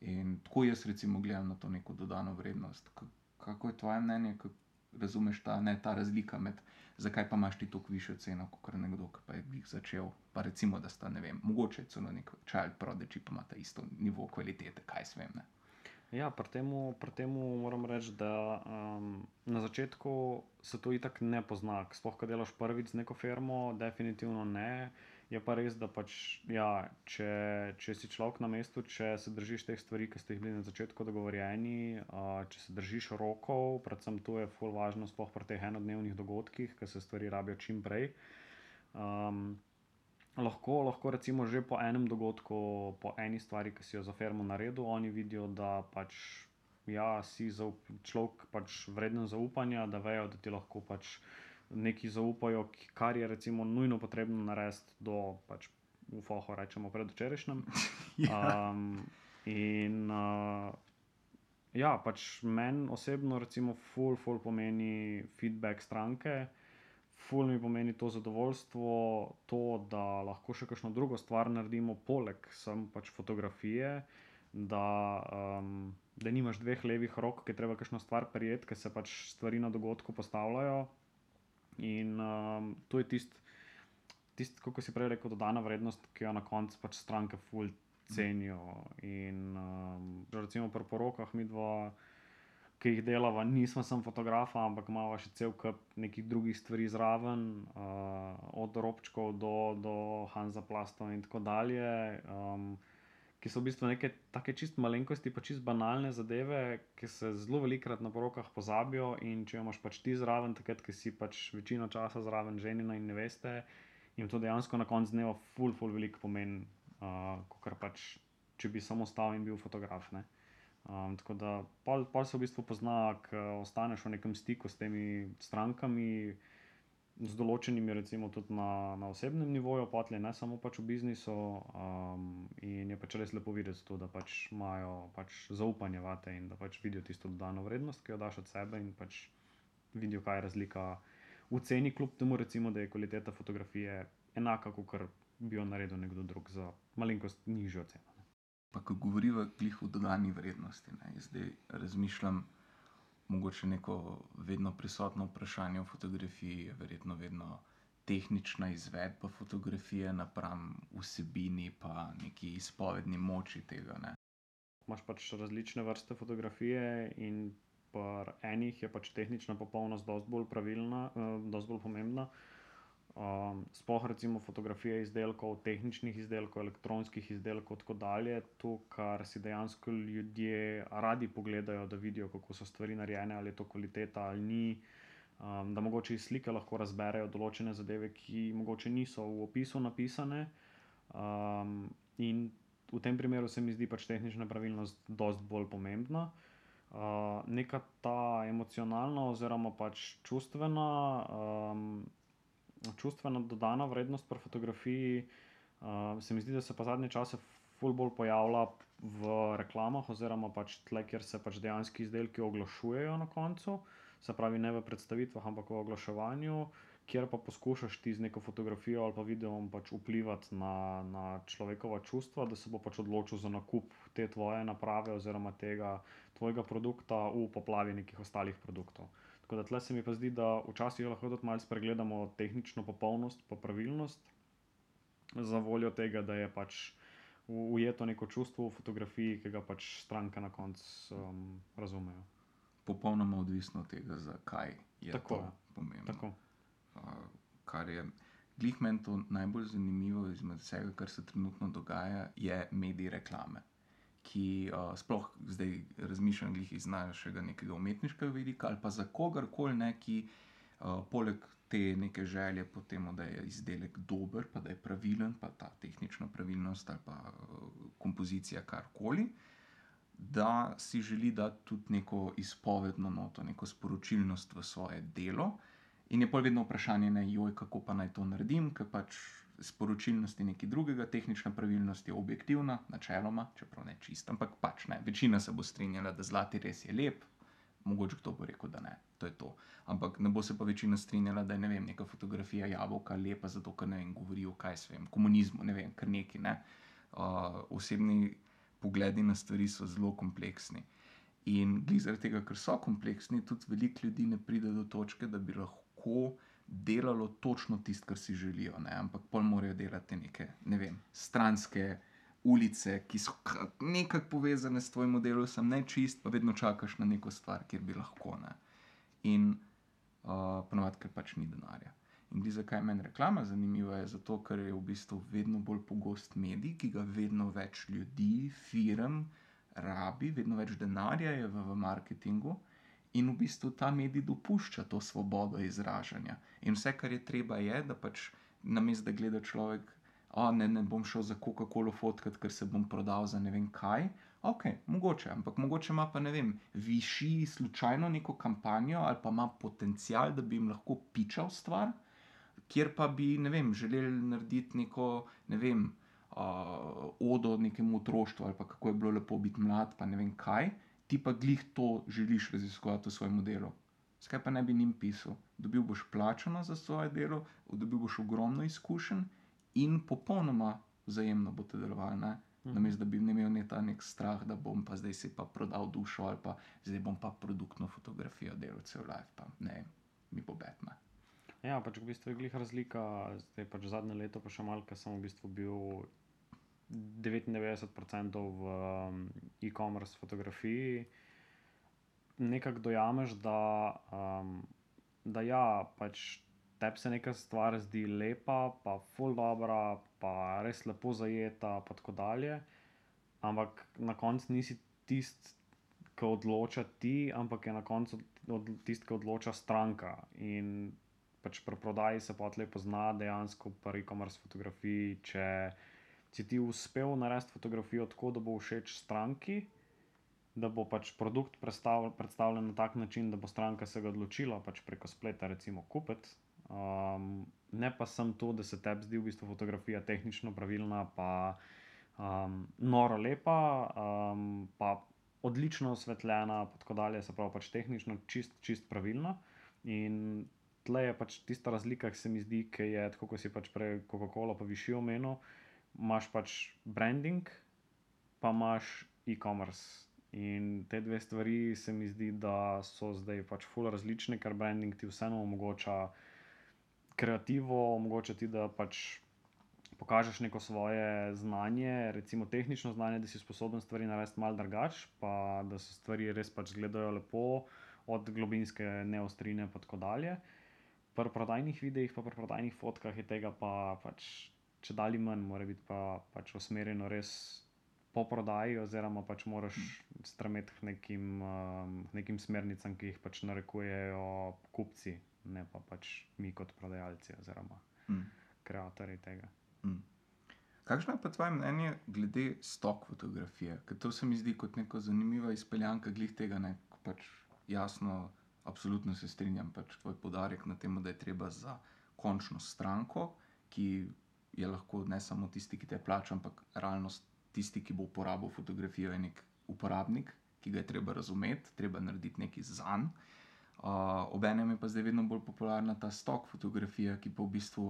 Speaker 1: In tako jaz recimo gledam na to neko dodano vrednost. Kako je tvoje mnenje, kako razumeš ta, ne, ta razlika med, zakaj pa imaš ti toliko višjo ceno kot nekdo, ki pa je glih začel, pa recimo, da sta, ne vem, mogoče celo nek child prodigy, pa ima ta isto nivo kvalitete, kaj s vem, ne.
Speaker 2: Ja, pri temu, pri temu moram reči, da um, na začetku se to itak ne pozna. Sploh, ko delaš prvič z neko firmo, definitivno ne. Je pa res, da pač, ja, če, če si človek na mestu, če se držiš teh stvari, ki ste jih bili na začetku dogovorjeni, uh, če se držiš rokov, predvsem to je ful važno, sploh pri teh enodnevnih dogodkih, ker se stvari rabijo čim prej. Um, lahko, lahko recimo že po enem dogodku, po eni stvari, ki si jo za firmo naredil, oni vidijo, da pač ja, si zaup, človek pač vreden zaupanja, da vejo, da ti lahko pač neki zaupajo, kar je recimo nujno potrebno narediti do, pač, v Fohu rečemo, predvčerajšnjem. <laughs> Um, in uh, ja, pač meni osebno, recimo, ful, ful pomeni feedback stranke. Ful mi pomeni to zadovoljstvo, to, da lahko še kakšno drugo stvar naredimo, poleg samo pač fotografije, da, um, da nimaš dveh levih rok, ki treba kakšno stvar prijeti, ker se pač stvari na dogodku postavljajo. In um, to je tisto, tist, kot si prej rekel, dodana vrednost, ki jo na koncu pač stranke ful cenijo. In um, recimo pri porokah mi dva, ki jih delava, nismo samo fotografa, ampak imamo še cel kup nekih drugih stvari zraven, uh, od robčkov do, do Hanza Plastov in tako dalje. Um, ki so v bistvu neke take čist malenkosti, pa čist banalne zadeve, ki se zelo velikokrat na porokah pozabijo. In če imaš pač ti zraven, takrat, ki si pač večino časa zraven ženina in ne veste, jim to dejansko na koncu dneva ful, ful, veliko pomeni, uh, kot pač, če bi samo stal in bil fotograf. Ne? Um, tako da pol, pol se v bistvu pozna, ko ostaneš v nekem stiku s temi strankami z določenimi, recimo tudi na, na osebnem nivoju, potlje, ne samo pač v biznisu. Um, in je pač res lepo videti to, da pač imajo pač zaupanje vate in da pač vidijo tisto dodano vrednost, ki jo daš od sebe in pač vidijo, kaj je razlika v ceni, kljub temu, recimo, da je kvaliteta fotografije enaka, kot bi jo naredil nekdo drug za malenkost nižjo ceno.
Speaker 1: Pa, ko govorimo o dodani vrednosti, ne, zdaj razmišljam mogoče neko vedno prisotno vprašanje v fotografiji, je verjetno vedno tehnična izvedba fotografije napram vsebini, pa neki izpovedni moči tega. Ne.
Speaker 2: Imáš pač različne vrste fotografije, in pri enih je pač tehnična popolnost dosti bolj pravilna, uh, dosti bolj pomembna. Um, sploh recimo fotografije izdelkov, tehničnih izdelkov, elektronskih izdelkov, tako dalje, to, kar si dejansko ljudje radi pogledajo, da vidijo, kako so stvari narejene, ali je to kvaliteta ali ni. Um, da mogoče iz slike lahko razberejo določene zadeve, ki mogoče niso v opisu napisane. Um, in v tem primeru se mi zdi pač tehnična pravilnost dosti bolj pomembna. Uh, neka ta emocionalna, oziroma pač čustvena. Um, čustvena dodana vrednost pri fotografiji, uh, se mi zdi, da se pa zadnje čase ful bolj pojavlja v reklamah, oziroma pač tle, kjer se pač dejansko izdelki oglašujejo na koncu, se pravi ne v predstavitvah, ampak v oglaševanju. Ker pa poskušaš ti z neko fotografijo ali pa videom pač vplivati na, na človekova čustva, da se bo pač odločil za nakup te tvoje naprave oziroma tega tvojega produkta v poplavi nekih ostalih produktov. Tako da tle se mi pa zdi, da včasih lahko tudi malo spregledamo tehnično popolnost in pravilnost, za voljo tega, da je pač ujeto neko čustvo v fotografiji, ki ga pač stranke na koncu um, razumejo.
Speaker 1: Popolnoma odvisno od tega, zakaj je
Speaker 2: Tako,
Speaker 1: to pomembno.
Speaker 2: Tako.
Speaker 1: Uh, kar je glih meni to najbolj zanimivo izmed vsega, kar se trenutno dogaja, je medij reklame ki uh, sploh zdaj razmišljam iz našega nekega umetniškega vidika, ali pa za kogarkoli, ne, ki uh, poleg te neke želje po tem, da je izdelek dober, pa da je pravilen, pa ta tehnična pravilnost ali pa uh, kompozicija karkoli. Da si želi dati tudi neko izpovedno noto, neko sporočilnost v svoje delo, in je pa vedno vprašanje, ne, joj, kako pa naj to naredim, ker pač sporočilnosti nekaj drugega, tehnična pravilnost je objektivna, načeloma, čeprav ne čist, ampak pač ne. Večina se bo strinjala, da zlati res je lep, mogoče kdo bo rekel, da ne, to je to. Ampak ne bo se pa večina strinjala, da je ne vem, neka fotografija jabolka lepa, zato ker ne vem, govori o kaj svem, komunizmu, ne vem, kar neki. Ne. Uh, osebni pogledi na stvari so zelo kompleksni. In glede zaradi tega, ker so kompleksni, tudi veliko ljudi ne pride do točke, da bi lahko delalo točno tisto, kar si želijo. Ne? Ampak pol morajo delati neke, ne vem, stranske ulice, ki so nekako povezane s tvojim modelom, sem ne čist, pa vedno čakaš na neko stvar, kjer bi lahko. Ne? In uh, ponovadi, ker pač ni denarja. In glede zakaj meni reklama zanimiva, je zato, ker je v bistvu vedno bolj pogost medij, ki ga vedno več ljudi, firm rabi, vedno več denarja je v, v marketingu. In v bistvu ta medij dopušča to svobodo izražanja. In vse, kar je treba, je, da pač namesto da gleda človek, da ne, ne bom šel za Coca-Colo fotkat, ker se bom prodal za ne vem kaj. Ok, mogoče, ampak mogoče ima pa ne vem, višji slučajno neko kampanjo ali pa ima potencial, da bi jim lahko pičal stvar, kjer pa bi, ne vem, želeli narediti neko, ne vem, uh, odo nekemu otroštvu ali pa kako je bilo lepo biti mlad, pa ne vem kaj, ti pa glih to želiš raziskovati v svojem delu. Zakaj pa ne bi njim pisal? Dobil boš plačano za svoje delo, dobil boš ogromno izkušenj in popolnoma vzajemno bo te delovalo. Ne? Namesto da bi imel ne ta nek strah, da bom pa zdaj si pa prodal dušo ali pa zdaj bom pa produktno fotografijo delal cel life, pa ne, mi bo betma.
Speaker 2: Ja, pač v bistvu je glih razlika, zdaj pač zadnje leto, pa še malo, ker sem v bistvu bil 99% v um, e-commerce fotografiji. Nekako dojameš, da, um, da ja, pač tebi se neka stvar zdi lepa, pa full dobra, pa res lepo zajeta, pa tako dalje. Ampak na koncu nisi tisti, ki odloča ti, ampak je na koncu tisti, ki odloča stranka. In pač pri prodaji se pa tle pozna dejansko pri e-commerce fotografiji, si ti uspel narediti fotografijo tako, da bo všeč stranki, da bo pač produkt predstav, predstavljen na tak način, da bo stranka se ga odločila pač preko spleta recimo kupiti. Um, ne pa sem to, da se tebi zdi v bistvu fotografija tehnično pravilna, pa um, noro lepa, um, pa odlično osvetljena, pa tako dalje, se pravi pač tehnično čist, čist pravilna. In tle je pač tista razlika, ki se mi zdi, ki je tako, kot si pač prej Coca-Cola pa višji omenil, imaš pač branding, pa imaš e-commerce. In te dve stvari se mi zdi, da so zdaj pač ful različne, ker branding ti vseeno omogoča kreativo, omogoča ti, da pač pokažeš neko svoje znanje, recimo tehnično znanje, da si sposoben stvari narediti malo drugače, pa da so stvari res pač izgledajo lepo, od globinske neostrine pa tako dalje. Pri prodajnih videih, pa pri prodajnih fotkah je tega pa pač če dalje manj, mora biti pa pač usmerjeno res po prodaji, oziroma pač moraš stremeti k nekim, um, nekim smernicam, ki jih pač narekujejo kupci, ne pa pač mi kot prodajalci oziroma
Speaker 1: Mm.
Speaker 2: kreatorji tega.
Speaker 1: Mm. Kakšno je pa tvoje mnenje glede stok fotografije? Ker to se mi zdi kot neko zanimiva izpeljanka glih tega, ne pač jasno, absolutno se strinjam, pač tvoj podarek na tem, da je treba za končno stranko, ki je lahko ne samo tisti, ki te plača, ampak realnost tisti, ki bo uporabil fotografijo, je nek uporabnik, ki ga je treba razumeti, treba narediti nekaj zanj. Uh, Obenem je pa zdaj vedno bolj popularna ta stok fotografija, ki pa v bistvu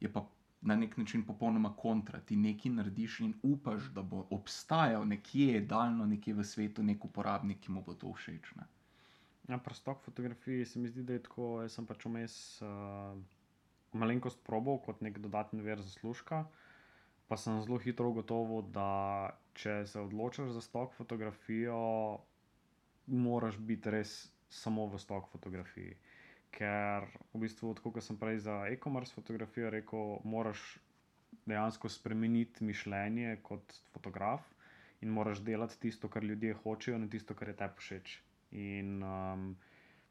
Speaker 1: je pa na nek način popolnoma kontra. Ti nekaj narediš in upaš, da bo obstajal nekje daljno, nekje v svetu, nek uporabnik, ki mu bo to všeč. Ne?
Speaker 2: Ja, pri stok fotografiji se mi zdi, da je tako, jaz sem pač vmes uh, malenkost probal kot nek dodaten vir zaslužka. Pa sem zelo hitro ugotovil, da če se odločiš za stok fotografijo, moraš biti res samo v stok fotografiji. Ker v bistvu, kot sem prej za e-commerce fotografijo rekel, moraš dejansko spremeniti mišljenje kot fotograf in moraš delati tisto, kar ljudje hočejo, ne tisto, kar je tebi všeč. In um,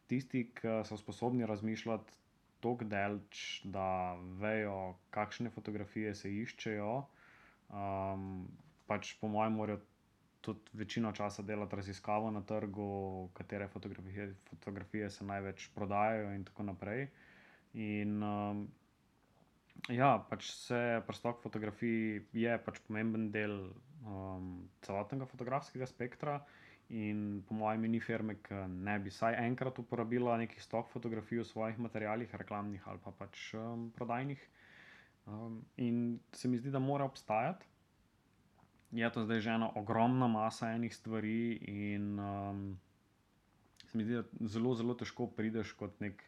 Speaker 2: tisti, ki so sposobni razmišljati tako delč, da vejo, kakšne fotografije se iščejo, um, pač po mojem, morajo tudi večino časa delati raziskavo na trgu, katere fotografije, fotografije se največ prodajajo, in tako naprej. In um, ja, pač se prostok fotografij je pač pomemben del um, celotnega fotografskega spektra. In po mojem, ni firme, ki ne bi vsaj enkrat uporabila nekih stok fotografij v svojih materialih, reklamnih ali pa pač um, prodajnih. Um, in se mi zdi, da mora obstajati. je to zdaj že ena ogromna masa enih stvari, in um, se mi zdi, da zelo, zelo težko prideš kot nek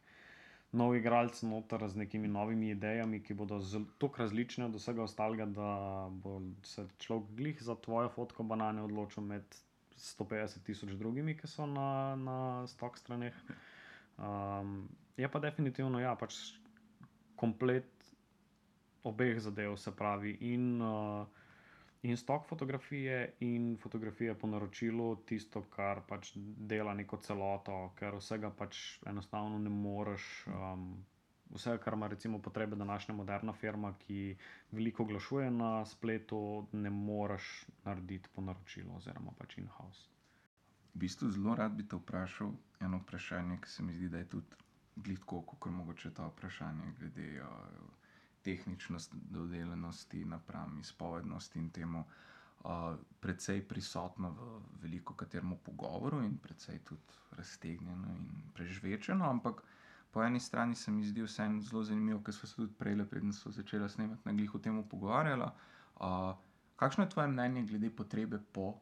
Speaker 2: nov igralec noter z nekimi novimi idejami, ki bodo tako različne od vsega ostalega, da bo se človek glih za tvojo fotko banane odločil med 150 tisoč drugimi, ki so na, na stok straneh. Um, je pa definitivno, ja, pač komplet obeh zadev, se pravi, in, uh, in stok fotografije, in fotografije po naročilu, tisto, kar pač dela neko celoto, ker vsega pač enostavno ne moreš. Um, Vse, kar ima recimo potrebe današnja moderna firma, ki veliko oglašuje na spletu, ne moreš narediti po naročilu, oziroma pač in-house.
Speaker 1: V bistvu zelo rad bi te vprašal eno vprašanje, ki se mi zdi, da je tudi glitko, kot mogoče to vprašanje, glede uh, tehničnosti, dodelenosti, napram izpovednosti in temu, uh, precej prisotno v veliko katerem pogovoru in precej tudi raztegnjeno in prežvečeno, ampak po eni strani se mi zdi vseeno zelo zanimivo, ker smo se tudi prej, preden smo začeli snemati, na glihu temu pogovarjali. Uh, kakšno je tvoje mnenje glede potrebe po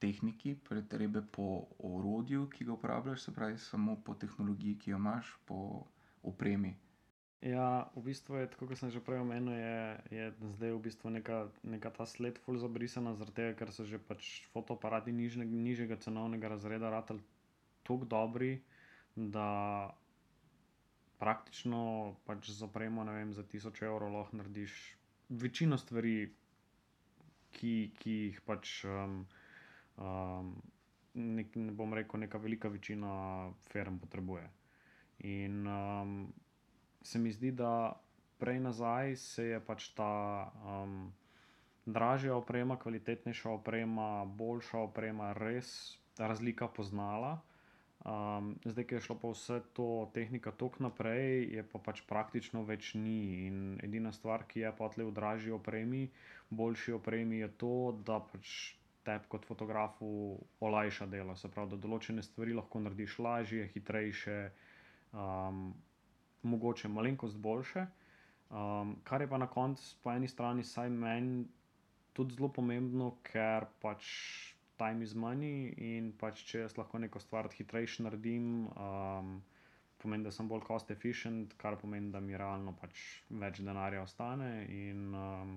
Speaker 1: tehniki, potrebe po orodju, ki ga uporabljaš, se pravi, samo po tehnologiji, ki jo imaš, po opremi?
Speaker 2: Ja, v bistvu je tako, kot sem že prej omenil, je, je zdaj v bistvu neka, neka ta sled ful zabrisana, zaradi tega, ker so že pač fotoaparati nižne, nižjega cenovnega razreda ratali tako dobri, da praktično pač z opremo, ne vem, za tisoč evrov lahko narediš večino stvari, ki, ki jih pač. Um, um, ne, ne bom rekel, neka velika večina firm potrebuje. In um, se mi zdi, da prej nazaj se je pač ta um, dražja oprema, kvalitetnejša oprema, boljša oprema, res razlika poznala. Um, zdaj, ki je šlo pa vse to tehnika tako naprej, je pa pač praktično več ni. In edina stvar, ki je pa tle v dražji opremi, boljši opremi, je to, da pač tebi kot fotografu olajša delo. Se pravi, da določene stvari lahko narediš lažje, hitrejše. Um, mogoče malenkost boljše. Um, kar je pa na koncu, po eni strani, saj meni tudi zelo pomembno, ker pač time is money in pač če jaz lahko neko stvar hitrejše naredim, um, pomeni, da sem bolj cost efficient, kar pomeni, da mi realno pač več denarja ostane. In um,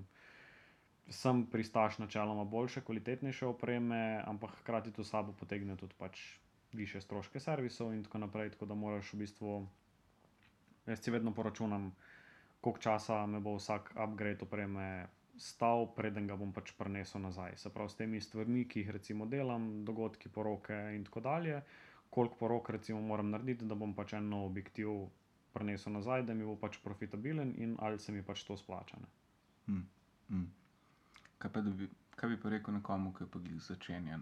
Speaker 2: sem pristaš načeloma boljše, kvalitetnejše opreme, ampak hkrati to sabo potegne tudi pač više stroške servisov in tako naprej, tako da moraš v bistvu. Jaz si vedno poračunam, koliko časa me bo vsak upgrade opreme stal, preden ga bom pač prenesel nazaj. Se pravi, s temi stvarmi, ki jih recimo delam, dogodki, poroke in tako dalje, koliko porok recimo moram narediti, da bom pač en nov objektiv prenesel nazaj, da mi bo pač profitabilen in ali se mi pač to splača.
Speaker 1: Hmm. Hmm. Kaj pa dobi? kaj bi pa rekel nekomu, ki pa jih začenja?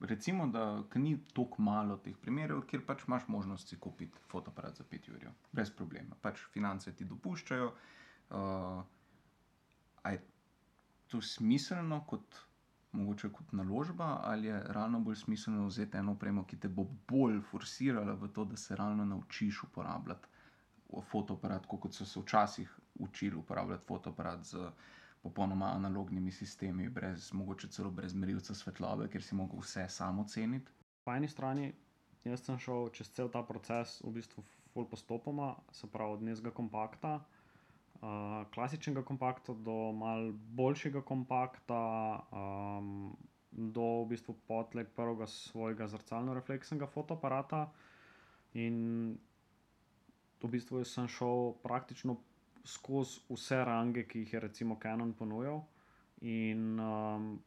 Speaker 1: Recimo, da ni tako malo teh primerov, kjer pač imaš možnost si kupiti fotoaparat za 5 ur, brez problema. Pač finance ti dopuščajo. Uh, je to smiselno kot, mogoče kot naložba, ali je realno bolj smiselno vzeti eno opremo, ki te bo bolj forsirala v to, da se realno naučiš uporabljati fotoaparat, kot so se včasih učili uporabljati fotoaparat z popolnoma analognimi sistemi, brez, mogoče celo brez merilca svetlobe, ker si lahko vse samo ceniti.
Speaker 2: Po eni strani, jaz sem šel čez cel ta proces v bistvu full postopoma, se pravi od dnevnega kompakta, uh, klasičnega kompakta do mal boljšega kompakta, um, do v bistvu potlek prvega svojega zrcalno-refleksnega fotoaparata. In v bistvu sem šel praktično skozi vse range, ki jih je recimo Canon ponujal. In um,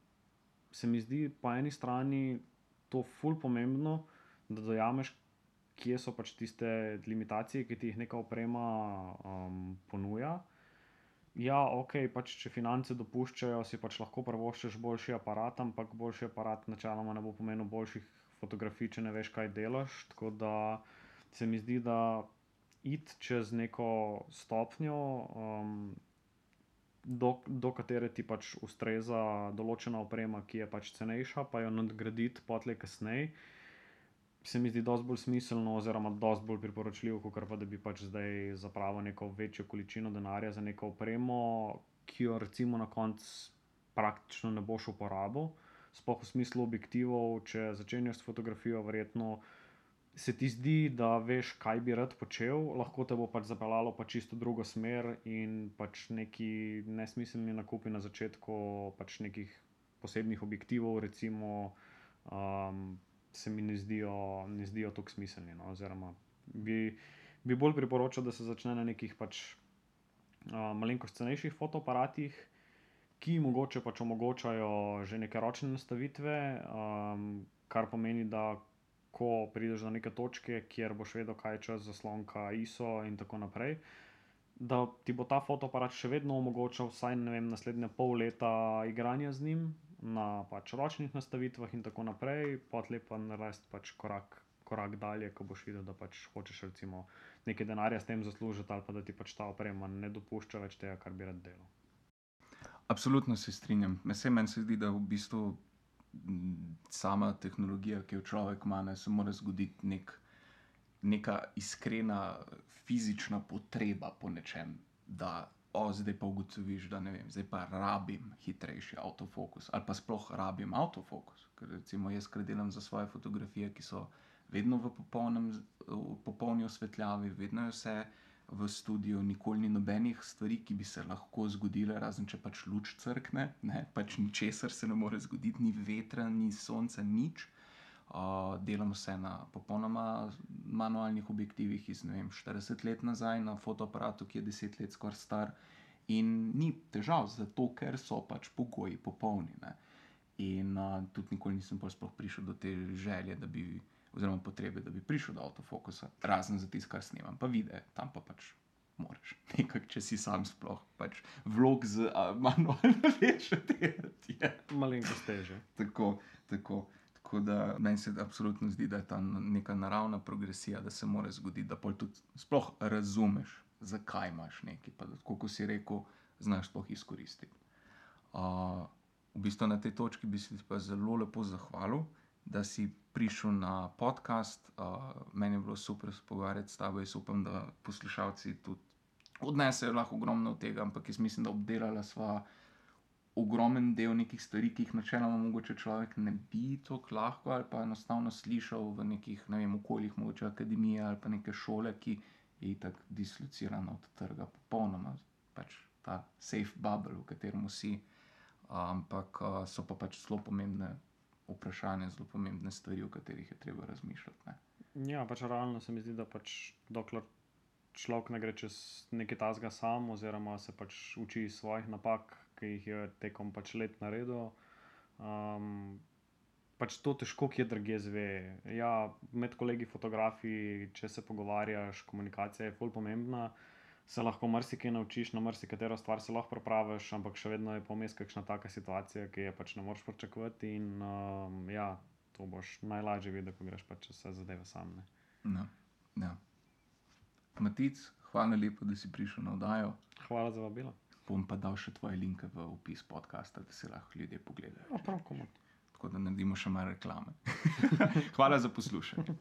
Speaker 2: se mi zdi po eni strani to ful pomembno, da dojameš, kje so pač tiste limitacije, ki ti jih neka oprema um, ponuja. Ja, ok, pač če finance dopuščajo, si pač lahko prvoščeš boljši aparat, ampak boljši aparat načeloma ne bo pomenil boljših fotografij, če ne veš, kaj delaš. Tako da se mi zdi, da iti čez neko stopnjo, um, do, do katere ti pač ustreza določena oprema, ki je pač cenejša, pa jo nadgraditi potlej kasneje. Se mi zdi dosti bolj smiselno, oziroma dosti bolj priporočljivo, kot pa da bi pač zdaj zapravil neko večjo količino denarja za neko opremo, ki jo recimo na koncu praktično ne boš uporabil, sploh v smislu objektivov, če začenjaš s fotografijo, verjetno. Se ti zdi, da veš, kaj bi rad počel, lahko te bo pač zapeljalo pa čisto drugo smer, in pač neki nesmiselni nakupi na začetku, pač nekih posebnih objektivov, recimo, um, se mi ne zdijo, zdijo tako smiselni. No? Oziroma, bi, bi bolj priporočal, da se začne na nekih pač, uh, malenkost cenejših fotoaparatih, ki mogoče pač omogočajo že neke ročne nastavitve, um, kar pomeni, da ko prideš do neke točke, kjer boš vedel, kaj je čas, zaslonka, ISO in tako naprej. Da ti bo ta fotoaparat še vedno omogočal, vsaj ne vem, naslednje pol leta igranja z njim, na pač ročnih nastavitvah in tako naprej, potlej pa narediti pač korak, korak dalje, ko boš videl, da pač hočeš recimo nekaj denarja s tem zaslužiti, ali pa da ti pač ta oprema ne dopušča več tega, kar bi rad delal.
Speaker 1: Absolutno se strinjam. Vse meni se zdi, da v bistvu sama tehnologija, ki jo človek ima, ne, se mora zgoditi nek, neka iskrena fizična potreba po nečem, da o, zdaj pa ugotoviš, da ne vem, zdaj pa rabim hitrejši avtofokus ali pa sploh rabim avtofokus. Ker recimo jaz, ker delam za svoje fotografije, ki so vedno v, popolnem, v popolni osvetljavi, vedno je vse v studiu, nikoli ni nobenih stvari, ki bi se lahko zgodile, razen če pač luč crkne, ne? pač ničesar se ne more zgoditi, ni vetra, ni sonca, nič. Uh, delam vse na popolnoma manualnih objektivih iz vem, 40 let nazaj, na fotoaparatu, ki je 10 let skoraj star. In ni težav, zato ker so pač pogoji popolni. Ne. In uh, tudi nikoli nisem prišel do te želje, bi, oziroma potrebe, da bi prišel do avtofokusa, razen za tisto, kar snimam, pa vidi, tam pa pač. Moraš, <laughs> nekak, če si sam sploh, pač vlog z <laughs> manualno večjo delati.
Speaker 2: Malenkost teže.
Speaker 1: Tako, tako. Tako da meni se absolutno zdi, da je ta neka naravna progresija, da se mora zgoditi, da tudi sploh razumeš, zakaj imaš nekaj, pa da, kot si rekel, znaš sploh izkoristiti. Uh, v bistvu na tej točki bi se ti pa zelo lepo zahvalil, da si prišel na podcast. Uh, meni je bilo super pogovarjati s tabo, jaz upam, da poslušalci tudi odnesejo lahko ogromno tega, ampak jaz mislim, da obdelala sva ogromen del nekih stvari, ki jih načeloma mogoče človek ne bi tako lahko ali pa enostavno slišal v nekih, ne vem, okoljih, mogoče akademije ali pa neke šole, ki je tako dislocirana od trga, popolnoma pač ta safe bubble, v katerem si. Ampak so pa pač zelo pomembne vprašanja, zelo pomembne stvari, o katerih je treba razmišljati. Ne.
Speaker 2: Ja, pač realno se mi zdi, da pač dokler človek ne gre čez nekaj tasga sam, oziroma se pač uči iz svojih napak, ki jih je tekom pač let naredil. Um, pač to težko, ki je drugje zve. Ja, med kolegi fotografi, če se pogovarjaš, komunikacija je fully pomembna. Se lahko marsikaj naučiš, na marsikatero stvar se lahko pripraviš, ampak še vedno je pomes kakšna taka situacija, ki je pač ne moreš pričakovati. In um, ja, to boš najlažje videl, ko greš pač vse zadeve sam.
Speaker 1: No, ja. Matic, hvala lepo, da si prišel na oddajo.
Speaker 2: Hvala za vabilo
Speaker 1: bom pa dal še tvoje linke v opis podcasta, da se lahko ljudje pogledajo.
Speaker 2: No, prav.
Speaker 1: Tako da naredimo še malo reklame. <laughs> Hvala za poslušanje.